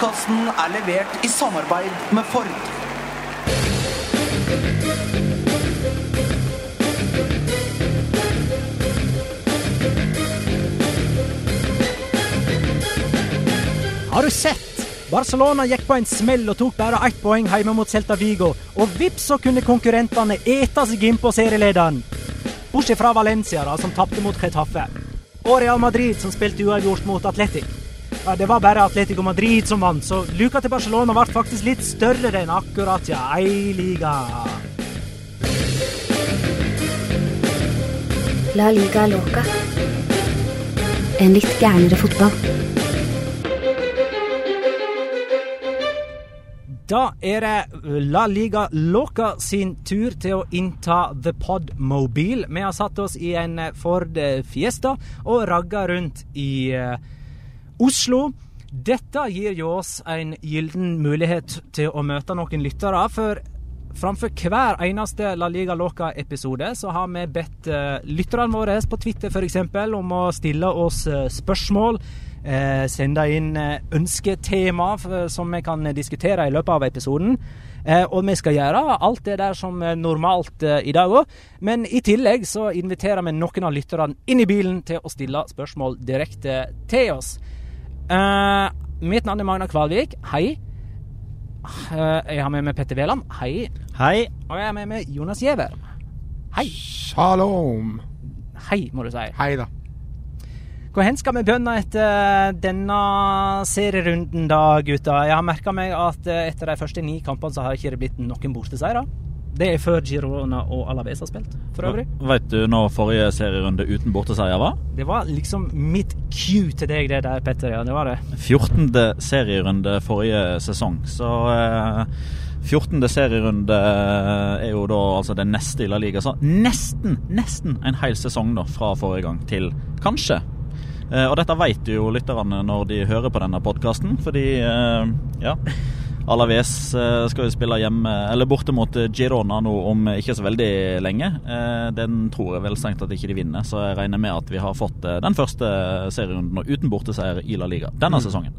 Podkasten er levert i samarbeid med Ford. Har du sett? Barcelona gikk på en smell og tok bare ett poeng hjemme mot Celta Vigo. Og vips så kunne konkurrentene ete seg inn på serielederen. Bortsett fra Valencia, da, som tapte mot Chetaffe. Og Real Madrid, som spilte uavgjort mot Atletic. Ja, det var bare Atletico Madrid som vant, så luka til Barcelona ble faktisk litt større enn akkurat ja, ei liga. La liga loca. En litt gærnere fotball. Da er det La Liga Loca sin tur til å innta The Podmobil. Vi har satt oss i en Ford Fiesta og ragga rundt i eh, Oslo. Dette gir jo oss en gyllen mulighet til å møte noen lyttere. For framfor hver eneste La Liga Loca-episode så har vi bedt eh, lytterne våre på Twitter f.eks. om å stille oss eh, spørsmål. Eh, sende inn eh, ønsketema som vi kan diskutere i løpet av episoden. Eh, og vi skal gjøre alt det der som normalt eh, i dag òg. Men i tillegg så inviterer vi noen av lytterne inn i bilen til å stille spørsmål direkte til oss. Eh, mitt navn er Magna Kvalvik. Hei. Uh, jeg har med meg Petter Veland. Hei. Hei. Og jeg har med meg Jonas Giæver. Hei. Shalom. Hei, må du si. Hei da. Hvor hen skal vi begynne etter denne serierunden, da, gutta? Jeg har merka meg at etter de første ni kampene så har ikke det blitt noen borteseiere. Det er før Girona og Alaves har spilt, for øvrig. Vet du når forrige serierunde uten borteseier var? Det var liksom mitt cue til deg, det der, Petter. Ja, det var det. 14. serierunde forrige sesong. Så eh, 14. serierunde er jo da altså den neste i La Liga. Så nesten, nesten en hel sesong da fra forrige gang til kanskje. Eh, og dette vet jo lytterne når de hører på denne podkasten, fordi eh, ja. Alaves eh, skal jo spille hjemme, eller borte mot Girona nå om ikke så veldig lenge. Eh, Den tror jeg vel strengt at ikke de vinner, så jeg regner med at vi har fått eh, den første serierunden uten borteseier i La Liga denne sesongen.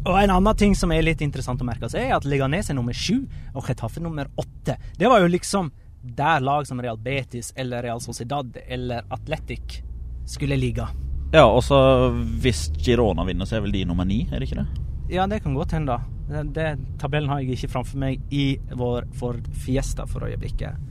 Og en annen ting som er litt interessant å merke seg, er at Leganes er nummer sju og Chetaffe nummer åtte. Det var jo liksom der lag som Real Betis eller Real Sociedad eller Atletic skulle ligge. Ja, og så hvis Girona vinner, så er vel de nummer ni, er det ikke det? Ja, det kan godt hende. Det, tabellen har jeg ikke framfor meg i vår Ford Fiesta for øyeblikket.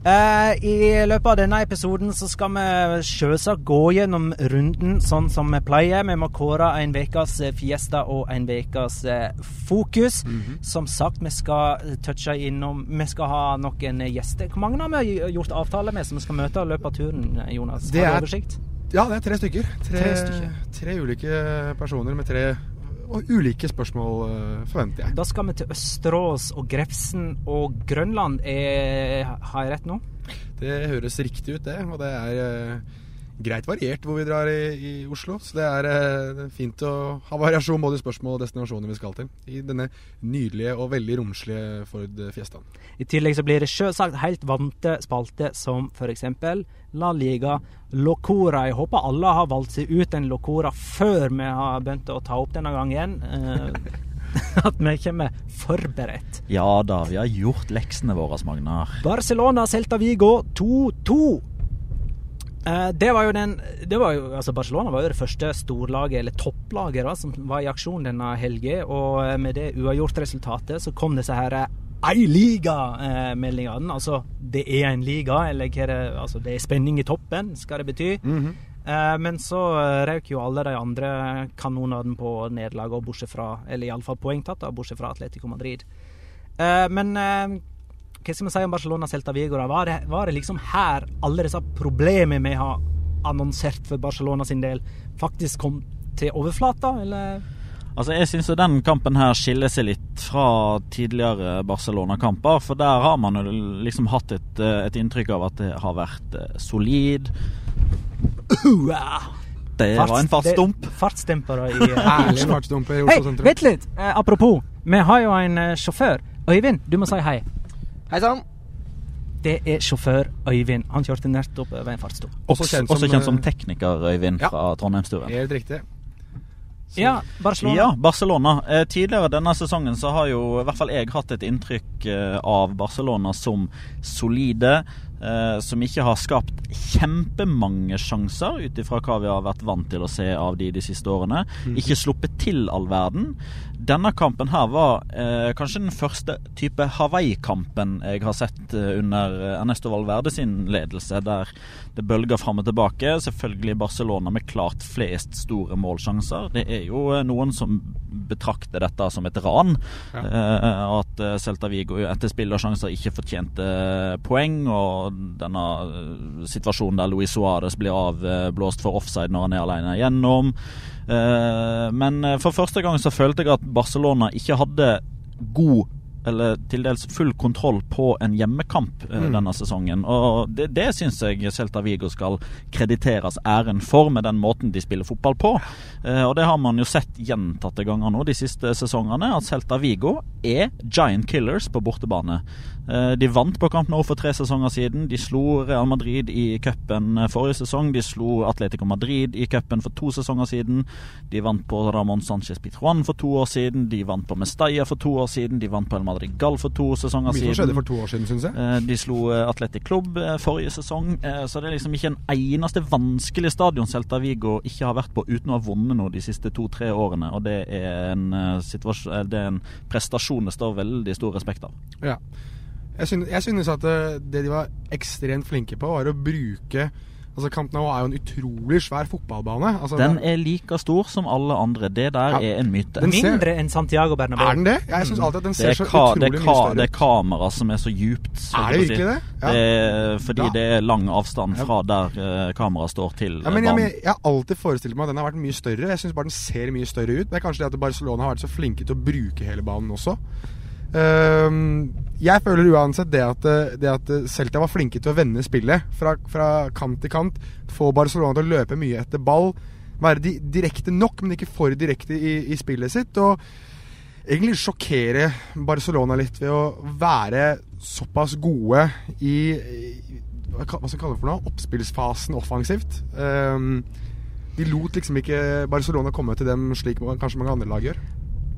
Eh, I løpet av denne episoden så skal vi selvsagt gå gjennom runden sånn som vi pleier. Vi må kåre en ukas Fiesta og en ukas Mm Fokus. Som sagt, vi skal touche innom Vi skal ha noen gjester. Hvor mange har vi gjort avtale med som vi skal møte i løpet av turen, Jonas? Har du oversikt? Ja, det er tre stykker. Tre, Tre stykker. tre ulike personer med tre og ulike spørsmål, eh, forventer jeg. Da skal vi til Østerås og Grefsen og Grønland. Er, har jeg rett nå? Det høres riktig ut, det. Og det er eh, greit variert hvor vi drar i, i Oslo. Så det er, eh, fint å ha variasjon både i spørsmål og destinasjoner vi skal til. I denne nydelige og veldig romslige Ford Fiestaen. I tillegg så blir det sjølsagt helt vante spalter som f.eks. La Liga Locora. Jeg håper alle har valgt seg ut en Locora før vi har begynt å ta opp denne gangen. Eh, at vi kommer forberedt. Ja da, vi har gjort leksene våre, Magnar. Barcelona Celta Vigo 2-2. Eh, det var jo den det var jo, altså Barcelona var jo det første storlaget, eller topplaget, da, som var i aksjon denne helga. Og eh, med det uavgjort-resultatet så kom disse her ei liga-meldingene. Altså det er en liga, eller hva det Altså det er spenning i toppen, skal det bety. Eh, men så eh, røk jo alle de andre kanonene på nederlag, bortsett fra Eller iallfall poengtatt, bortsett fra Atletico Madrid. Eh, men eh, hva skal vi si om Barcelona Celta Vigo? Var det, var det liksom her alle disse problemene vi har annonsert for Barcelona sin del, faktisk kom til overflata, eller? Altså, Jeg syns den kampen her skiller seg litt fra tidligere Barcelona-kamper. For der har man jo liksom hatt et, eh, et inntrykk av at det har vært eh, solid. Det var en fartsdump. Fartsdempere i eh, fartsdumper Hei, vent litt! Eh, apropos, vi har jo en sjåfør. Øyvind, du må si hei. Hei sann. Det er sjåfør Øyvind. Han kjørte nettopp over en fartsdump. Også kjent som, Også kjent som tekniker, Øyvind, ja. fra Trondheimsturen. Helt riktig. Så- Ja, Barcelona. Ja, Barcelona. Eh, tidligere denne sesongen så har jo i hvert fall jeg hatt et inntrykk eh, av Barcelona som solide. Eh, som ikke har skapt kjempemange sjanser ut ifra hva vi har vært vant til å se av de de siste årene. Ikke sluppet til all verden. Denne kampen her var eh, kanskje den første type Hawaii-kampen jeg har sett eh, under Ernesto Valverde sin ledelse, der det bølger fram og tilbake. Selvfølgelig Barcelona med klart flest store målsjanser. Det er jo eh, noen som betrakter dette som et ran. Eh, at eh, Celta Vigo etter spillersjanser ikke fortjente eh, poeng, og denne eh, situasjonen der Luis Suárez blir avblåst for offside når han er alene igjennom. Eh, men eh, for første gang så følte jeg at Barcelona ikke hadde god eller til dels full kontroll på en hjemmekamp eh, denne sesongen. Og det, det syns jeg Celta Vigo skal krediteres æren for, med den måten de spiller fotball på. Eh, og det har man jo sett gjentatte ganger nå de siste sesongene, at Celta Vigo er giant killers på bortebane. Eh, de vant på Camp Nou for tre sesonger siden. De slo Real Madrid i cupen eh, forrige sesong. De slo Atletico Madrid i cupen for to sesonger siden. De vant på Ramón Sánchez Pitruan for to år siden. De vant på Mestalla for to år siden. De vant på El Madrigal for to sesonger Mye som siden. skjedde for to år siden, syns jeg. Eh, De slo Atletic Club forrige sesong, så det er liksom ikke en eneste vanskelig stadion Celta Vigo ikke har vært på uten å ha vunnet noe de siste to-tre årene. Og det er en, det er en prestasjon det står veldig stor respekt av. Ja. Jeg synes, jeg synes at eh, det de var ekstremt flinke på, var å bruke Altså Camp Nou er jo en utrolig svær fotballbane. Altså, Den er like stor som alle andre. Det der Ja, er en myte. ser- Mindre enn Santiago Bernabeu. Er den det? Jeg syns alltid at den ser er, så ka utrolig mye større ut. det er kamera som er så djupt. så Er det det si. virkelig det? Ja. det er, fordi ja. det er lang avstand fra der uh, kameraet står til Ja, men jeg, banen. men jeg har alltid forestilt meg at den har vært mye større. Jeg syns bare den ser mye større ut. Det er kanskje det at Barcelona har vært så flinke til å bruke hele banen også. Ehm, jeg føler uansett det at, eh, det at Celta var flinke til å vende spillet fra, fra kant til kant. Få Barcelona til å løpe mye etter ball. Være di direkte nok, men ikke for direkte i, i spillet sitt. Og egentlig sjokkere Barcelona litt ved å være såpass gode i, i hva skal vi kalle det for noe? Oppspillsfasen offensivt. Um, de lot liksom ikke Barcelona komme til dem slik kanskje mange andre lag gjør.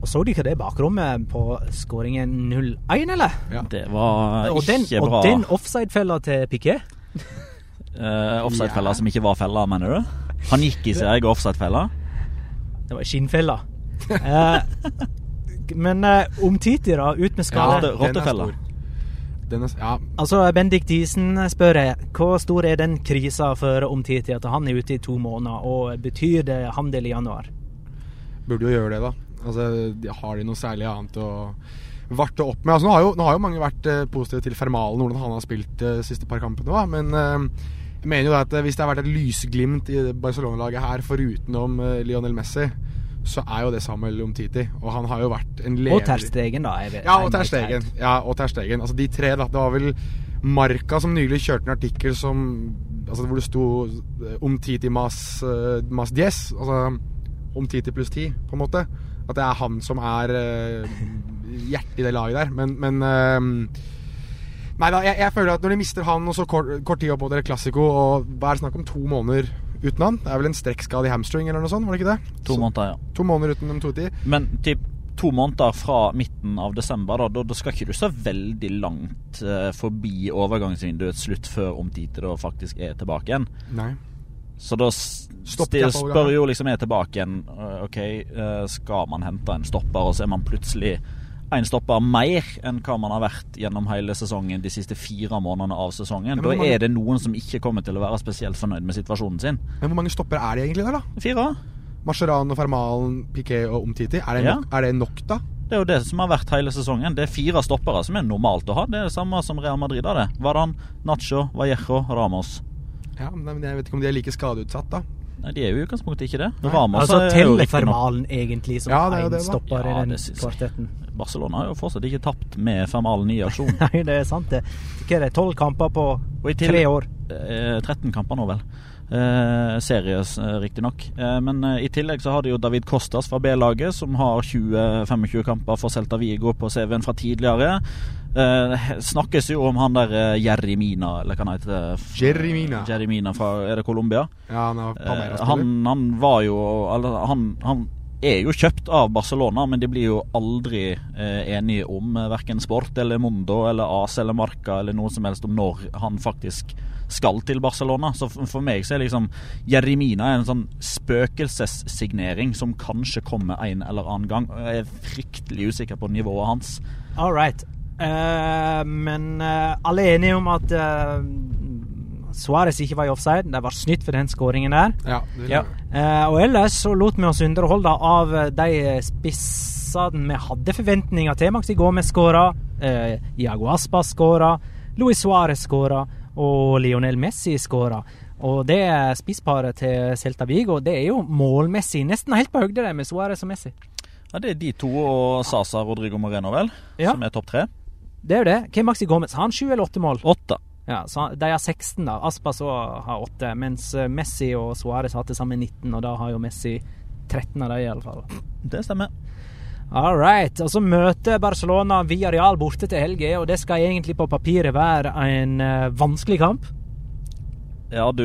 Og Så dere det bakrommet på skåringen 0-1, eller? Ja. Det var Og den, ikke bra. og den offside-fella til Piquet Uh, Offside-fella Ja. som ikke var fella, mener du? Han gikk i seg offside-fella? Det var skinnfella. uh, men uh, om da, ut med skade. Ja, den rottefella. er, ja, Altså, Bendik Diesen spør jeg, hvor stor er den krisa for Omtiti at han er ute i to måneder, og betyr det handel i januar? burde jo gjøre det, da. Altså, de, har de noe særlig annet å varte opp med? Altså, nå, har jo, nå har jo mange vært eh, positive til Fermalen, hvordan han har spilt eh, de siste par kampene. Da. Men eh, jeg mener jo at eh, hvis det har vært et lysglimt i Barcelona-laget her, forutenom om Lionel Messi, så er jo det Samuel Omtiti. Og han har jo vært en leder Og Ter Stegen, da. Vet, Ja, og Ter Stegen. Ja, og Altså de tre, da. Det var vel Marka som nylig kjørte en artikkel som Altså hvor det sto Omtiti om Titi mas, eh, mas diez. Altså om Titi pluss ti, på en måte. At det er han som er uh, hjertet i det laget der. Men, men eh, Nei da, jeg, jeg føler at når de mister han og så kort, kort tid opp mot Classico, og hva er det snakk om to måneder uten han? Det er vel en strekkskade i hamstring eller noe sånt, var det ikke det? To Så- måneder, ja. To måneder uten de to ti. Men typ to måneder fra midten av desember, da, da, da skal ikke du så veldig langt eh, forbi overgangsvinduets slutt før Omtite da faktisk er tilbake igjen. Nei. Så da spør jo liksom jeg tilbake igjen eh, OK, eh, skal man hente en stopper, og så er man plutselig en stopper mer enn hva man har vært gjennom hele sesongen de siste fire månedene av sesongen. Ja, Da mange- er det noen som ikke kommer til å være spesielt fornøyd med situasjonen sin. Men hvor mange stoppere er det egentlig der, da? Fire? Mascherano, Fermalen, Piquet og Omtiti. Er det, Ja. nok, er det nok, da? Det er jo det som har vært hele sesongen. Det er fire stoppere som er normalt å ha. Det er det samme som Real Madrid har det. Varan, Nacho, Vallejo, Ramos. Ja, men jeg vet ikke om de er like skadeutsatt, da. Nei, de er jo i utgangspunktet ikke det. Ramos Altså er jo teller riktig nok- Fermalen egentlig som Ja, det det, stopper Ja, i den det kvartetten? Barcelona har jo fortsatt ikke tapt med Fermalen i aksjon. Nei, det er sant, det. Hva er det, tolv kamper på tre år? Eh, 13 kamper nå, vel. Eh, series, eh, riktignok. Eh, men eh, i tillegg så har de jo David Costas fra B-laget, som har 20-25 kamper for Celta Vigo på CV-en fra tidligere. Eh, snakkes jo om han der eh, Jerry eller hva han heter. Jeremina. Jeremina Mina. Fra Er det Colombia? Ja, han er Eh, han, han var jo eller, han, han er jo kjøpt av Barcelona, men de blir jo aldri eh, enige om eh, verken Sport eller Mondo eller AS eller Marca eller noe som helst om når han faktisk skal til Barcelona. Så for, meg så er liksom Jeremina en sånn spøkelsessignering som kanskje kommer en eller annen gang. Jeg er fryktelig usikker på nivået hans. All right. Eh, men uh, alle er enige om at uh, Suárez ikke var i offside. Det var snytt for den skåringen der. Ja, Ja. Eh, og ellers så lot vi oss underholde av de spissene vi hadde forventninger til. Maxi Gomez skåra, uh, Iago Aspa skåra, Luis Suárez skåra og Lionel Messi skåra. Og det spissparet til Celta Vigo det er jo målmessig nesten helt på høyde det med Suárez og Messi. Ja, Det er de to og Sasa Rodrigo Moreno, vel, Ja. som er topp tre. Det er jo det. Hvem Maxi Gomez? Har han sju eller åtte mål? Åtte. Ja, så De har 16, da. Aspas har åtte. Mens eh, Messi og Suárez har til sammen 19, og da har jo Messi 13 av de, i alle fall. Det stemmer. All right. Og så møter Barcelona Villarreal borte til helga, og det skal egentlig på papiret være en eh, vanskelig kamp. Ja, du,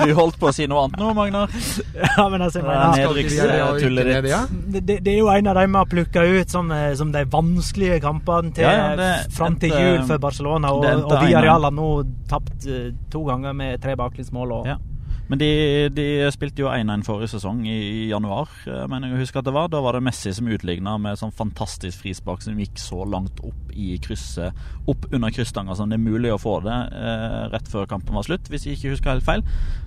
du holdt på å si noe annet nå, Magnar. ja, men altså, jeg Ja, mener, nedrykks- Skal ikke vi ha tullet rykke ned, ditt. det, det, det er jo en av dem vi har plukka ut som, eh, som de vanskelige kampene til Ja, ja, fram til jul for Barcelona. Og, og Villarreal har nå tapt eh, to ganger med tre baklengsmål. Og, Ja. Men de, de spilte jo 1-1 forrige sesong, i, januar, eh, mener jeg å huske at det var. Da var det Messi som utligna med sånn fantastisk frispark som gikk så langt opp i krysset, opp under krysstanga som det er mulig å få det eh, rett før kampen var slutt, hvis jeg ikke husker helt feil.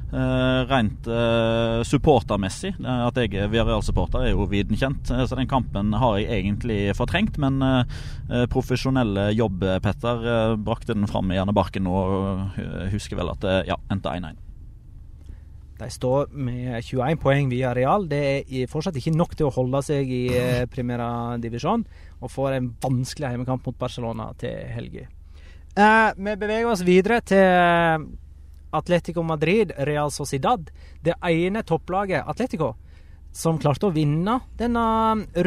Uh, rent uh, supportermessig, at jeg er Viareal-supporter, er jo viden kjent. Så den kampen har jeg egentlig fortrengt, men profesjonelle jobb, Petter, brakte den fram i Hjernebarken nå, og husker vel at det ja, endte 1-1. De står med 21 poeng via Real. Det er fortsatt ikke nok til å holde seg i eh, Primera Divisjon, og får en vanskelig hjemmekamp mot Barcelona til helga. Eh, vi beveger oss videre til eh, Atletico Madrid, Real Sociedad. Det ene topplaget, Atletico, som klarte å vinne denne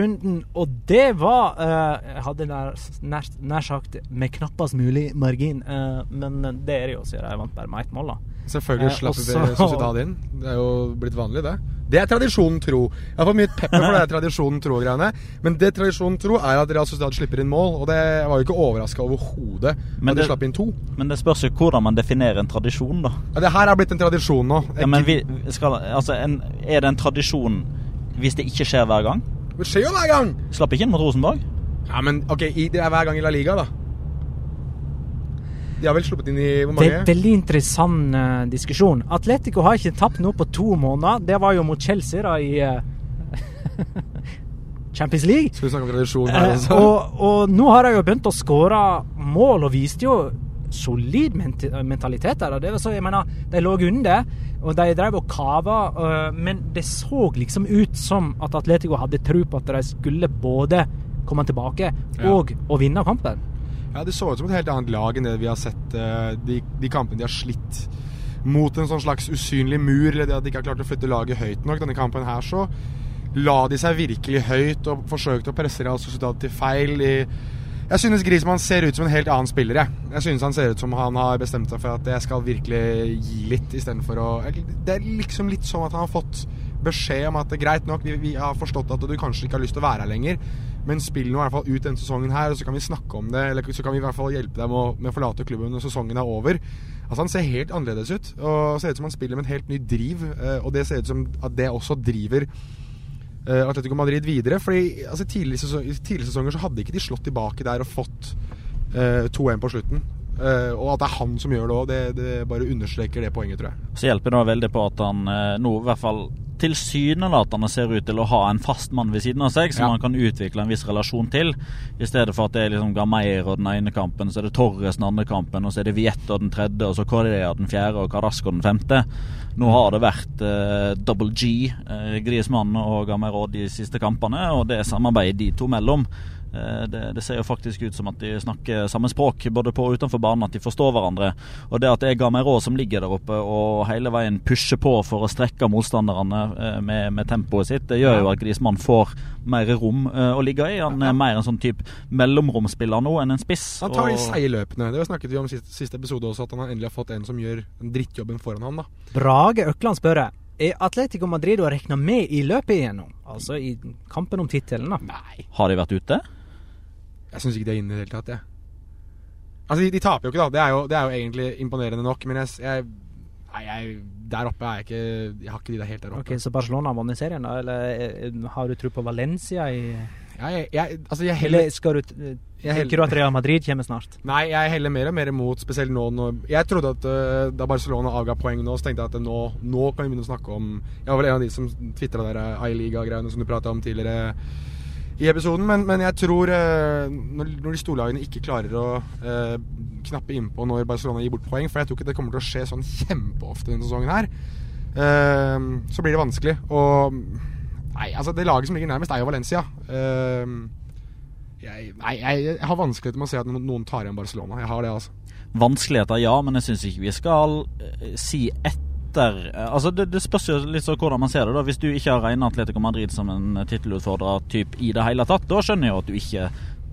runden. Og det var eh, Jeg hadde nær, nær, nær sagt med knappest mulig margin, eh, men det er det jo, siden de vant bare med ett mål. da. Selvfølgelig Eh, slapp også- Sociedad inn. Det er jo blitt vanlig, det. Det er tradisjonen tro. Jeg har fått mye pepper for det tradisjonen tro-greiene. Men det tradisjonen tro er at Real Sociedad slipper inn mål, og det var jo ikke overraska overhodet Men at de det- slapp inn to. Men det spørs jo hvordan man definerer en tradisjon, da. Ja, det her er blitt en tradisjon nå. Ja, men vi, skal, altså, en, Er det en tradisjon hvis det ikke skjer hver gang? Det skjer jo hver gang! Slapp ikke inn mot Rosenborg? Ja, men ok, i, det er hver gang i La Liga, da. De har vel sluppet inn i hvor Det er en veldig interessant uh, diskusjon. Atletico har ikke tapt noe på to måneder. Det var jo mot Chelsea da i uh, Champions League. Skal vi snakke om tradisjon her Eh, Uh, og, og nå har de jo begynt å skåre mål, og viste jo solid ment mentalitet der. Det var så, jeg mener, de lå under, og de drev og kava, men det så liksom ut som at Atletico hadde tro på at de skulle både komme tilbake Ja. og å vinne kampen. Ja, Det så ut som et helt annet lag enn det vi har sett eh, de, de kampene de har slitt mot en sånn slags usynlig mur, eller det at de ikke har klart å flytte laget høyt nok. Denne kampen her så la de seg virkelig høyt og forsøkte å presse Real Sociedad til feil. Jeg synes Griezmann ser ut som en helt annen spiller. Jeg, jeg synes han ser ut som han har bestemt seg for at jeg skal virkelig gi litt istedenfor å Det er liksom litt sånn at han har fått beskjed om at det er greit nok, vi, vi har forstått at du kanskje ikke har lyst til å være her lenger, men spill nå i hvert fall ut denne sesongen her, og så kan vi snakke om det, eller så kan vi i hvert fall hjelpe deg med å, forlate klubben når sesongen er over. Altså Han ser helt annerledes ut, og ser ut som han spiller med en helt ny driv, eh, og det ser ut som at det også driver eh, Atletico Madrid videre. Fordi altså, tidligere, sesong, I tidligere sesonger så hadde ikke de slått tilbake der og fått uh, 2-1 på slutten. Uh, og at det er han som gjør det òg, det, det bare understreker det poenget, tror jeg. Så hjelper det veldig på at han uh, nå i hvert fall tilsynelatende ser ut til å ha en fast mann ved siden av seg som Ja. han kan utvikle en viss relasjon til, i stedet for at det er liksom Gameiro den ene kampen, så er det Torres den andre kampen, og så er det Vietto den tredje, og så Correa den fjerde, og Carasco den femte. Nå har det vært eh, double G, eh, Griezmann og Gameiro de siste kampene, og det samarbeidet de to mellom Det, det ser jo faktisk ut som at de snakker samme språk, både på og utenfor banen, at de forstår hverandre. Og det at jeg ga meg råd som ligger der oppe og hele veien pusher på for å strekke motstanderne eh, med, med tempoet sitt, det gjør jo at Grismann får mer rom eh, å ligge i. Han er mer en sånn type mellomromspiller nå enn en spiss. Han tar de seige løpene. Det snakket vi om siste, siste episode også, at han endelig har fått en som gjør drittjobben foran han. da Brage Økland spør Er Atletico Madrid å regne med i løpet igjennom? Altså i kampen om tittelen, da? Nei. Har de vært ute? Jeg syns ikke de er inne i det hele tatt, jeg. Altså, de, de taper jo ikke, da. Det er jo, det er jo egentlig imponerende nok. Men jeg, jeg Nei, jeg, der oppe er jeg ikke Jeg har ikke de der helt der oppe. Ok, Så Barcelona har vunnet serien, da? Eller eh, har du tro på Valencia i Jeg, jeg, altså, jeg heller Eller du eh, heller, Tenker du at Real Madrid kommer snart? Nei, jeg heller mer og mer imot, spesielt nå når Jeg trodde at uh, da Barcelona avga poeng nå, så tenkte jeg at nå, nå kan vi begynne å snakke om Jeg var vel en av de som tvitra der I-liga-greiene som du prata om tidligere i episoden, men, men jeg tror øh, når, når de storlagene ikke klarer å eh, knappe innpå når Barcelona gir bort poeng, for jeg tror ikke det kommer til å skje sånn kjempeofte denne sesongen her, eh, så blir det vanskelig. Og Nei, altså det laget som ligger nærmest, er jo Valencia. Eh, jeg, nei, jeg, jeg har vanskeligheter med å se at noen- tar igjen Barcelona. Jeg har det, altså. Vanskeligheter, ja, men jeg syns ikke vi skal eh, si etter eh, Altså, det, det spørs jo litt så hvordan man ser det. da Hvis du ikke har regnet Atletico Madrid som en eh, tittelutfordrer typ, i det hele tatt, da skjønner jeg jo at du ikke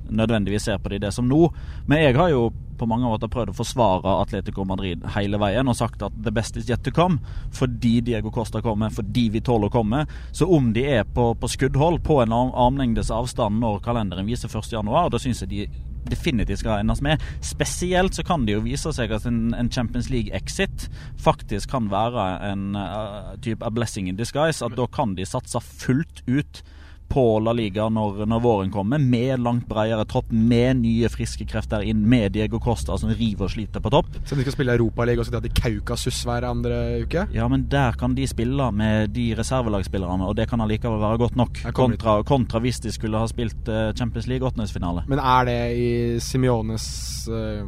nødvendigvis ser på de det som nå. Men jeg har jo på mange måter prøvd å forsvare Atletico Madrid hele veien og sagt at the best is yet to come. Fordi Diego Costa kommer, fordi vi tåler å komme. Så om de er på, på skuddhold, på en arm- armlengdes avstand når kalenderen viser 1.1, da syns jeg de definitivt skal regnes med. Spesielt så kan det jo vise seg at en, en Champions League-exit faktisk kan være en uh, type a blessing in disguise. At da kan de satse fullt ut på La Liga når, når våren kommer, med langt bredere tropp, med nye friske krefter inn, med Diego Costa som river og sliter på topp. Så de skal spille Europaliga og så drar til Kaukasus hver andre uke? Ja, men der kan de spille med de reservelagsspillerne, og det kan allikevel være godt nok. Kontra, kontra hvis de skulle ha spilt eh, Champions League åttendedelsfinale. Men er det i Simiones eh,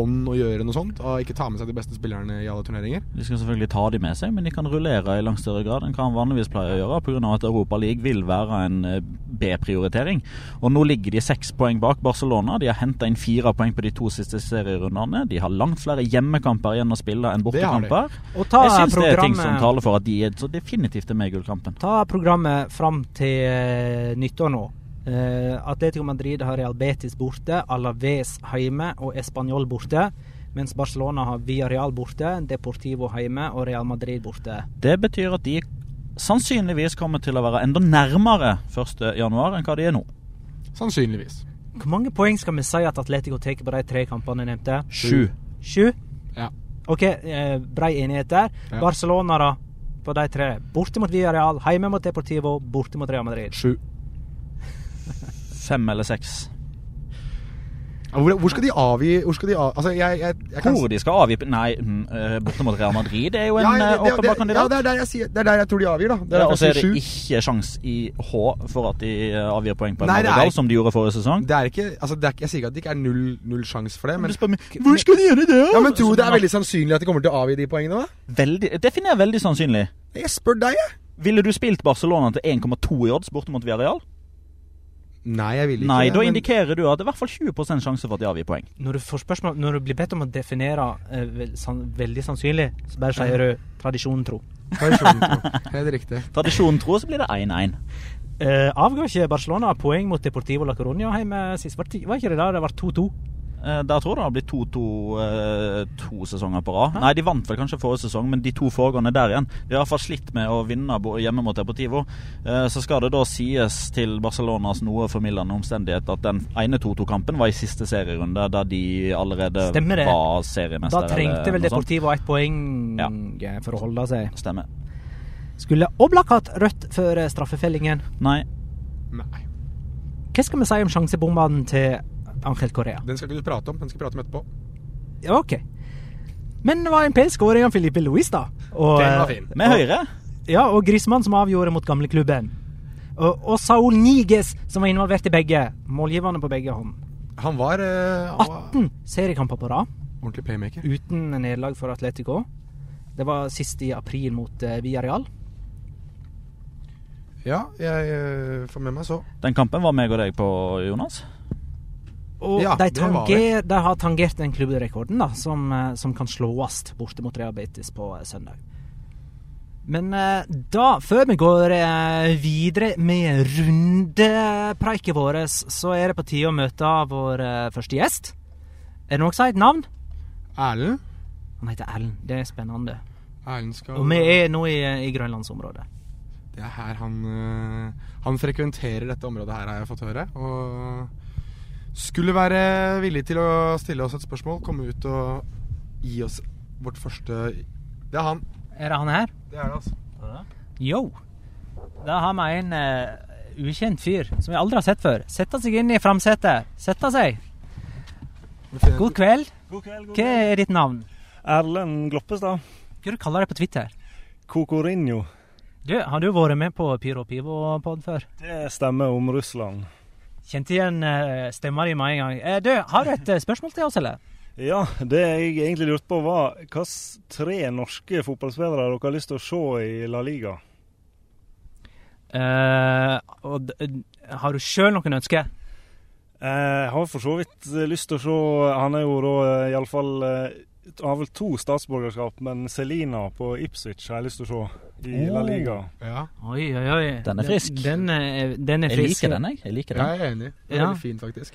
ånd å gjøre noe sånt? Og ikke ta med seg de beste spillerne i alle turneringer? De skal selvfølgelig ta de med seg, men de kan rullere i langt større grad enn hva han vanligvis pleier å gjøre, pga. at Europa League vil være en eh, B-prioritering. Og nå ligger de seks poeng bak Barcelona. De har henta inn fire poeng på de to siste serierundene. De har langt flere hjemmekamper igjen å spille enn bortekamper. Og ta Jeg syns det er ting som taler for at de er så definitivt er med i gullkampen. ta programmet fram til eh, nyttår nå. Eh, Atletico Madrid har Real Betis borte, Alaves hjemme og Español borte. Mens Barcelona har Villarreal borte, Deportivo hjemme og Real Madrid borte. Det betyr at de sannsynligvis kommer til å være enda nærmere 1.1 enn hva de er nå. Sannsynligvis. Hvor mange poeng skal vi si at Atletico tar på de tre kampene jeg nevnte? Sju. Sju? Ja. OK, eh, brei enighet der. Ja. Barcelona, da? På de tre. Borte mot Villarreal, hjemme mot Deportivo, borte mot Real Madrid. Sju. Fem eller seks. Hvor, hvor skal de avgi Hvor skal de av... Altså, jeg, jeg, jeg kan Hvor de skal avgi Nei, mm, eh, borte mot Real Madrid det er jo en ja, eh, det, det, åpenbar det, ja, det er der jeg sier Det er der jeg tror de avgir, da. Det er Ja, og så er det 7. ikke sjans i H for at de eh, avgir poeng på en det Madrigal, som de gjorde forrige sesong. Det er ikke Altså, det er ikke, jeg sier ikke at det ikke er null, null sjans for det, men Men hvor skal de gjøre det? Ja, men tror du det er veldig sannsynlig at de kommer til å avgi de poengene, da? veldig, Definer veldig sannsynlig. Jeg spør deg, jeg. Ville du spilt Barcelona til 1,2 i odds borte mot Villarreal? Nei, jeg vil ikke Nei, det, da men- indikerer du at det er i hvert fall 20 sjanse for at de avgir poeng. Når du får spørsmål Når du blir bedt om å definere eh, san, veldig sannsynlig, så bare sier du tradisjonen tro. Tradisjonen, tro. Helt riktig. Tradisjonen tro, så blir det 1-1. Eh, avga ikke Barcelona poeng mot Deportivo La Coruña hjemme sist? Var, var ikke det der det var 2-2? Eh, Der tror jeg det har blitt 2-2 eh, to sesonger på rad. Nei, de vant vel kanskje forrige sesong, men de to foregående der igjen. De har i hvert fall slitt med å vinne hjemme mot Deportivo. Eh, Så skal det da sies til Barcelonas noe formildende omstendighet at den ene 2-2-kampen var i siste serierunde, der de allerede var seriemester. Da trengte vel. Deportivo ett poeng Ja. for å holde seg. Stemmer. Skulle Oblak hatt rødt før straffefellingen? Nei. Nei. Hva skal vi si om sjansebombene til Angel Correa? Den skal ikke du prate om. Den skal vi prate om etterpå. Ja, OK. Men det var en pen skåring av Filipe Luis, da. Og, Den var eh, fin. Med høyre. Ja, og Grismann som avgjorde mot gamleklubben. Og, og Saul Niges som var involvert i begge. Målgiverne på begge hånd. Han var, uh, 18 seriekamper på rad ordentlig playmaker. uten nederlag for Atletico. Det var sist i april mot uh, Villarreal. Ja, jeg uh, får med meg så. Den kampen var meg og deg på, Jonas. Og Ja, de, tanger, de har tangert den klubbrekorden da, som, eh, som kan slås borte mot Real Betis på eh, søndag. Men eh, da, før vi går videre med rundepreiket vårt, så er det på tide å møte vår første gjest. Er det noen som har et navn? Erlend? Han heter Erlend. Det er spennende. Erlend skal Og vi er nå i, i grønlandsområdet. Det er her han Han frekventerer dette området her, har jeg fått høre. Og skulle være villig til å stille oss et spørsmål, komme ut og gi oss vårt første Det er han. Er det han her? Det er det, altså. Yo. Da har vi en uh, ukjent fyr som vi aldri har sett før. Sette seg inn i framsetet. Sette seg. God kveld. God kveld, god Hva er ditt navn? Erlend Gloppestad. Hva du kaller du deg på Twitter? Kokorinho. Du, Har du vært med på Pyro Pivo-pod før? Det stemmer om Russland. Kjente igjen uh, stemma di med en gang. Eh, du, Har du et eh, spørsmål til oss, eller? Ja, det jeg egentlig lurte på var hvilke tre norske fotballspillere dere har lyst til å se i La Liga? Uh, og, har du sjøl noen ønsker? Jeg Jeg har for så vidt eh, lyst til å se Han er jo da iallfall iallfall Har vel to statsborgerskap, men Celina på Ipswich har jeg lyst til å se i La Liga. Ja, Oi, oi, oi. Den er frisk. Den, er- den er Jeg liker den, jeg. jeg liker den. jeg er enig. Det er Ja. fint, faktisk.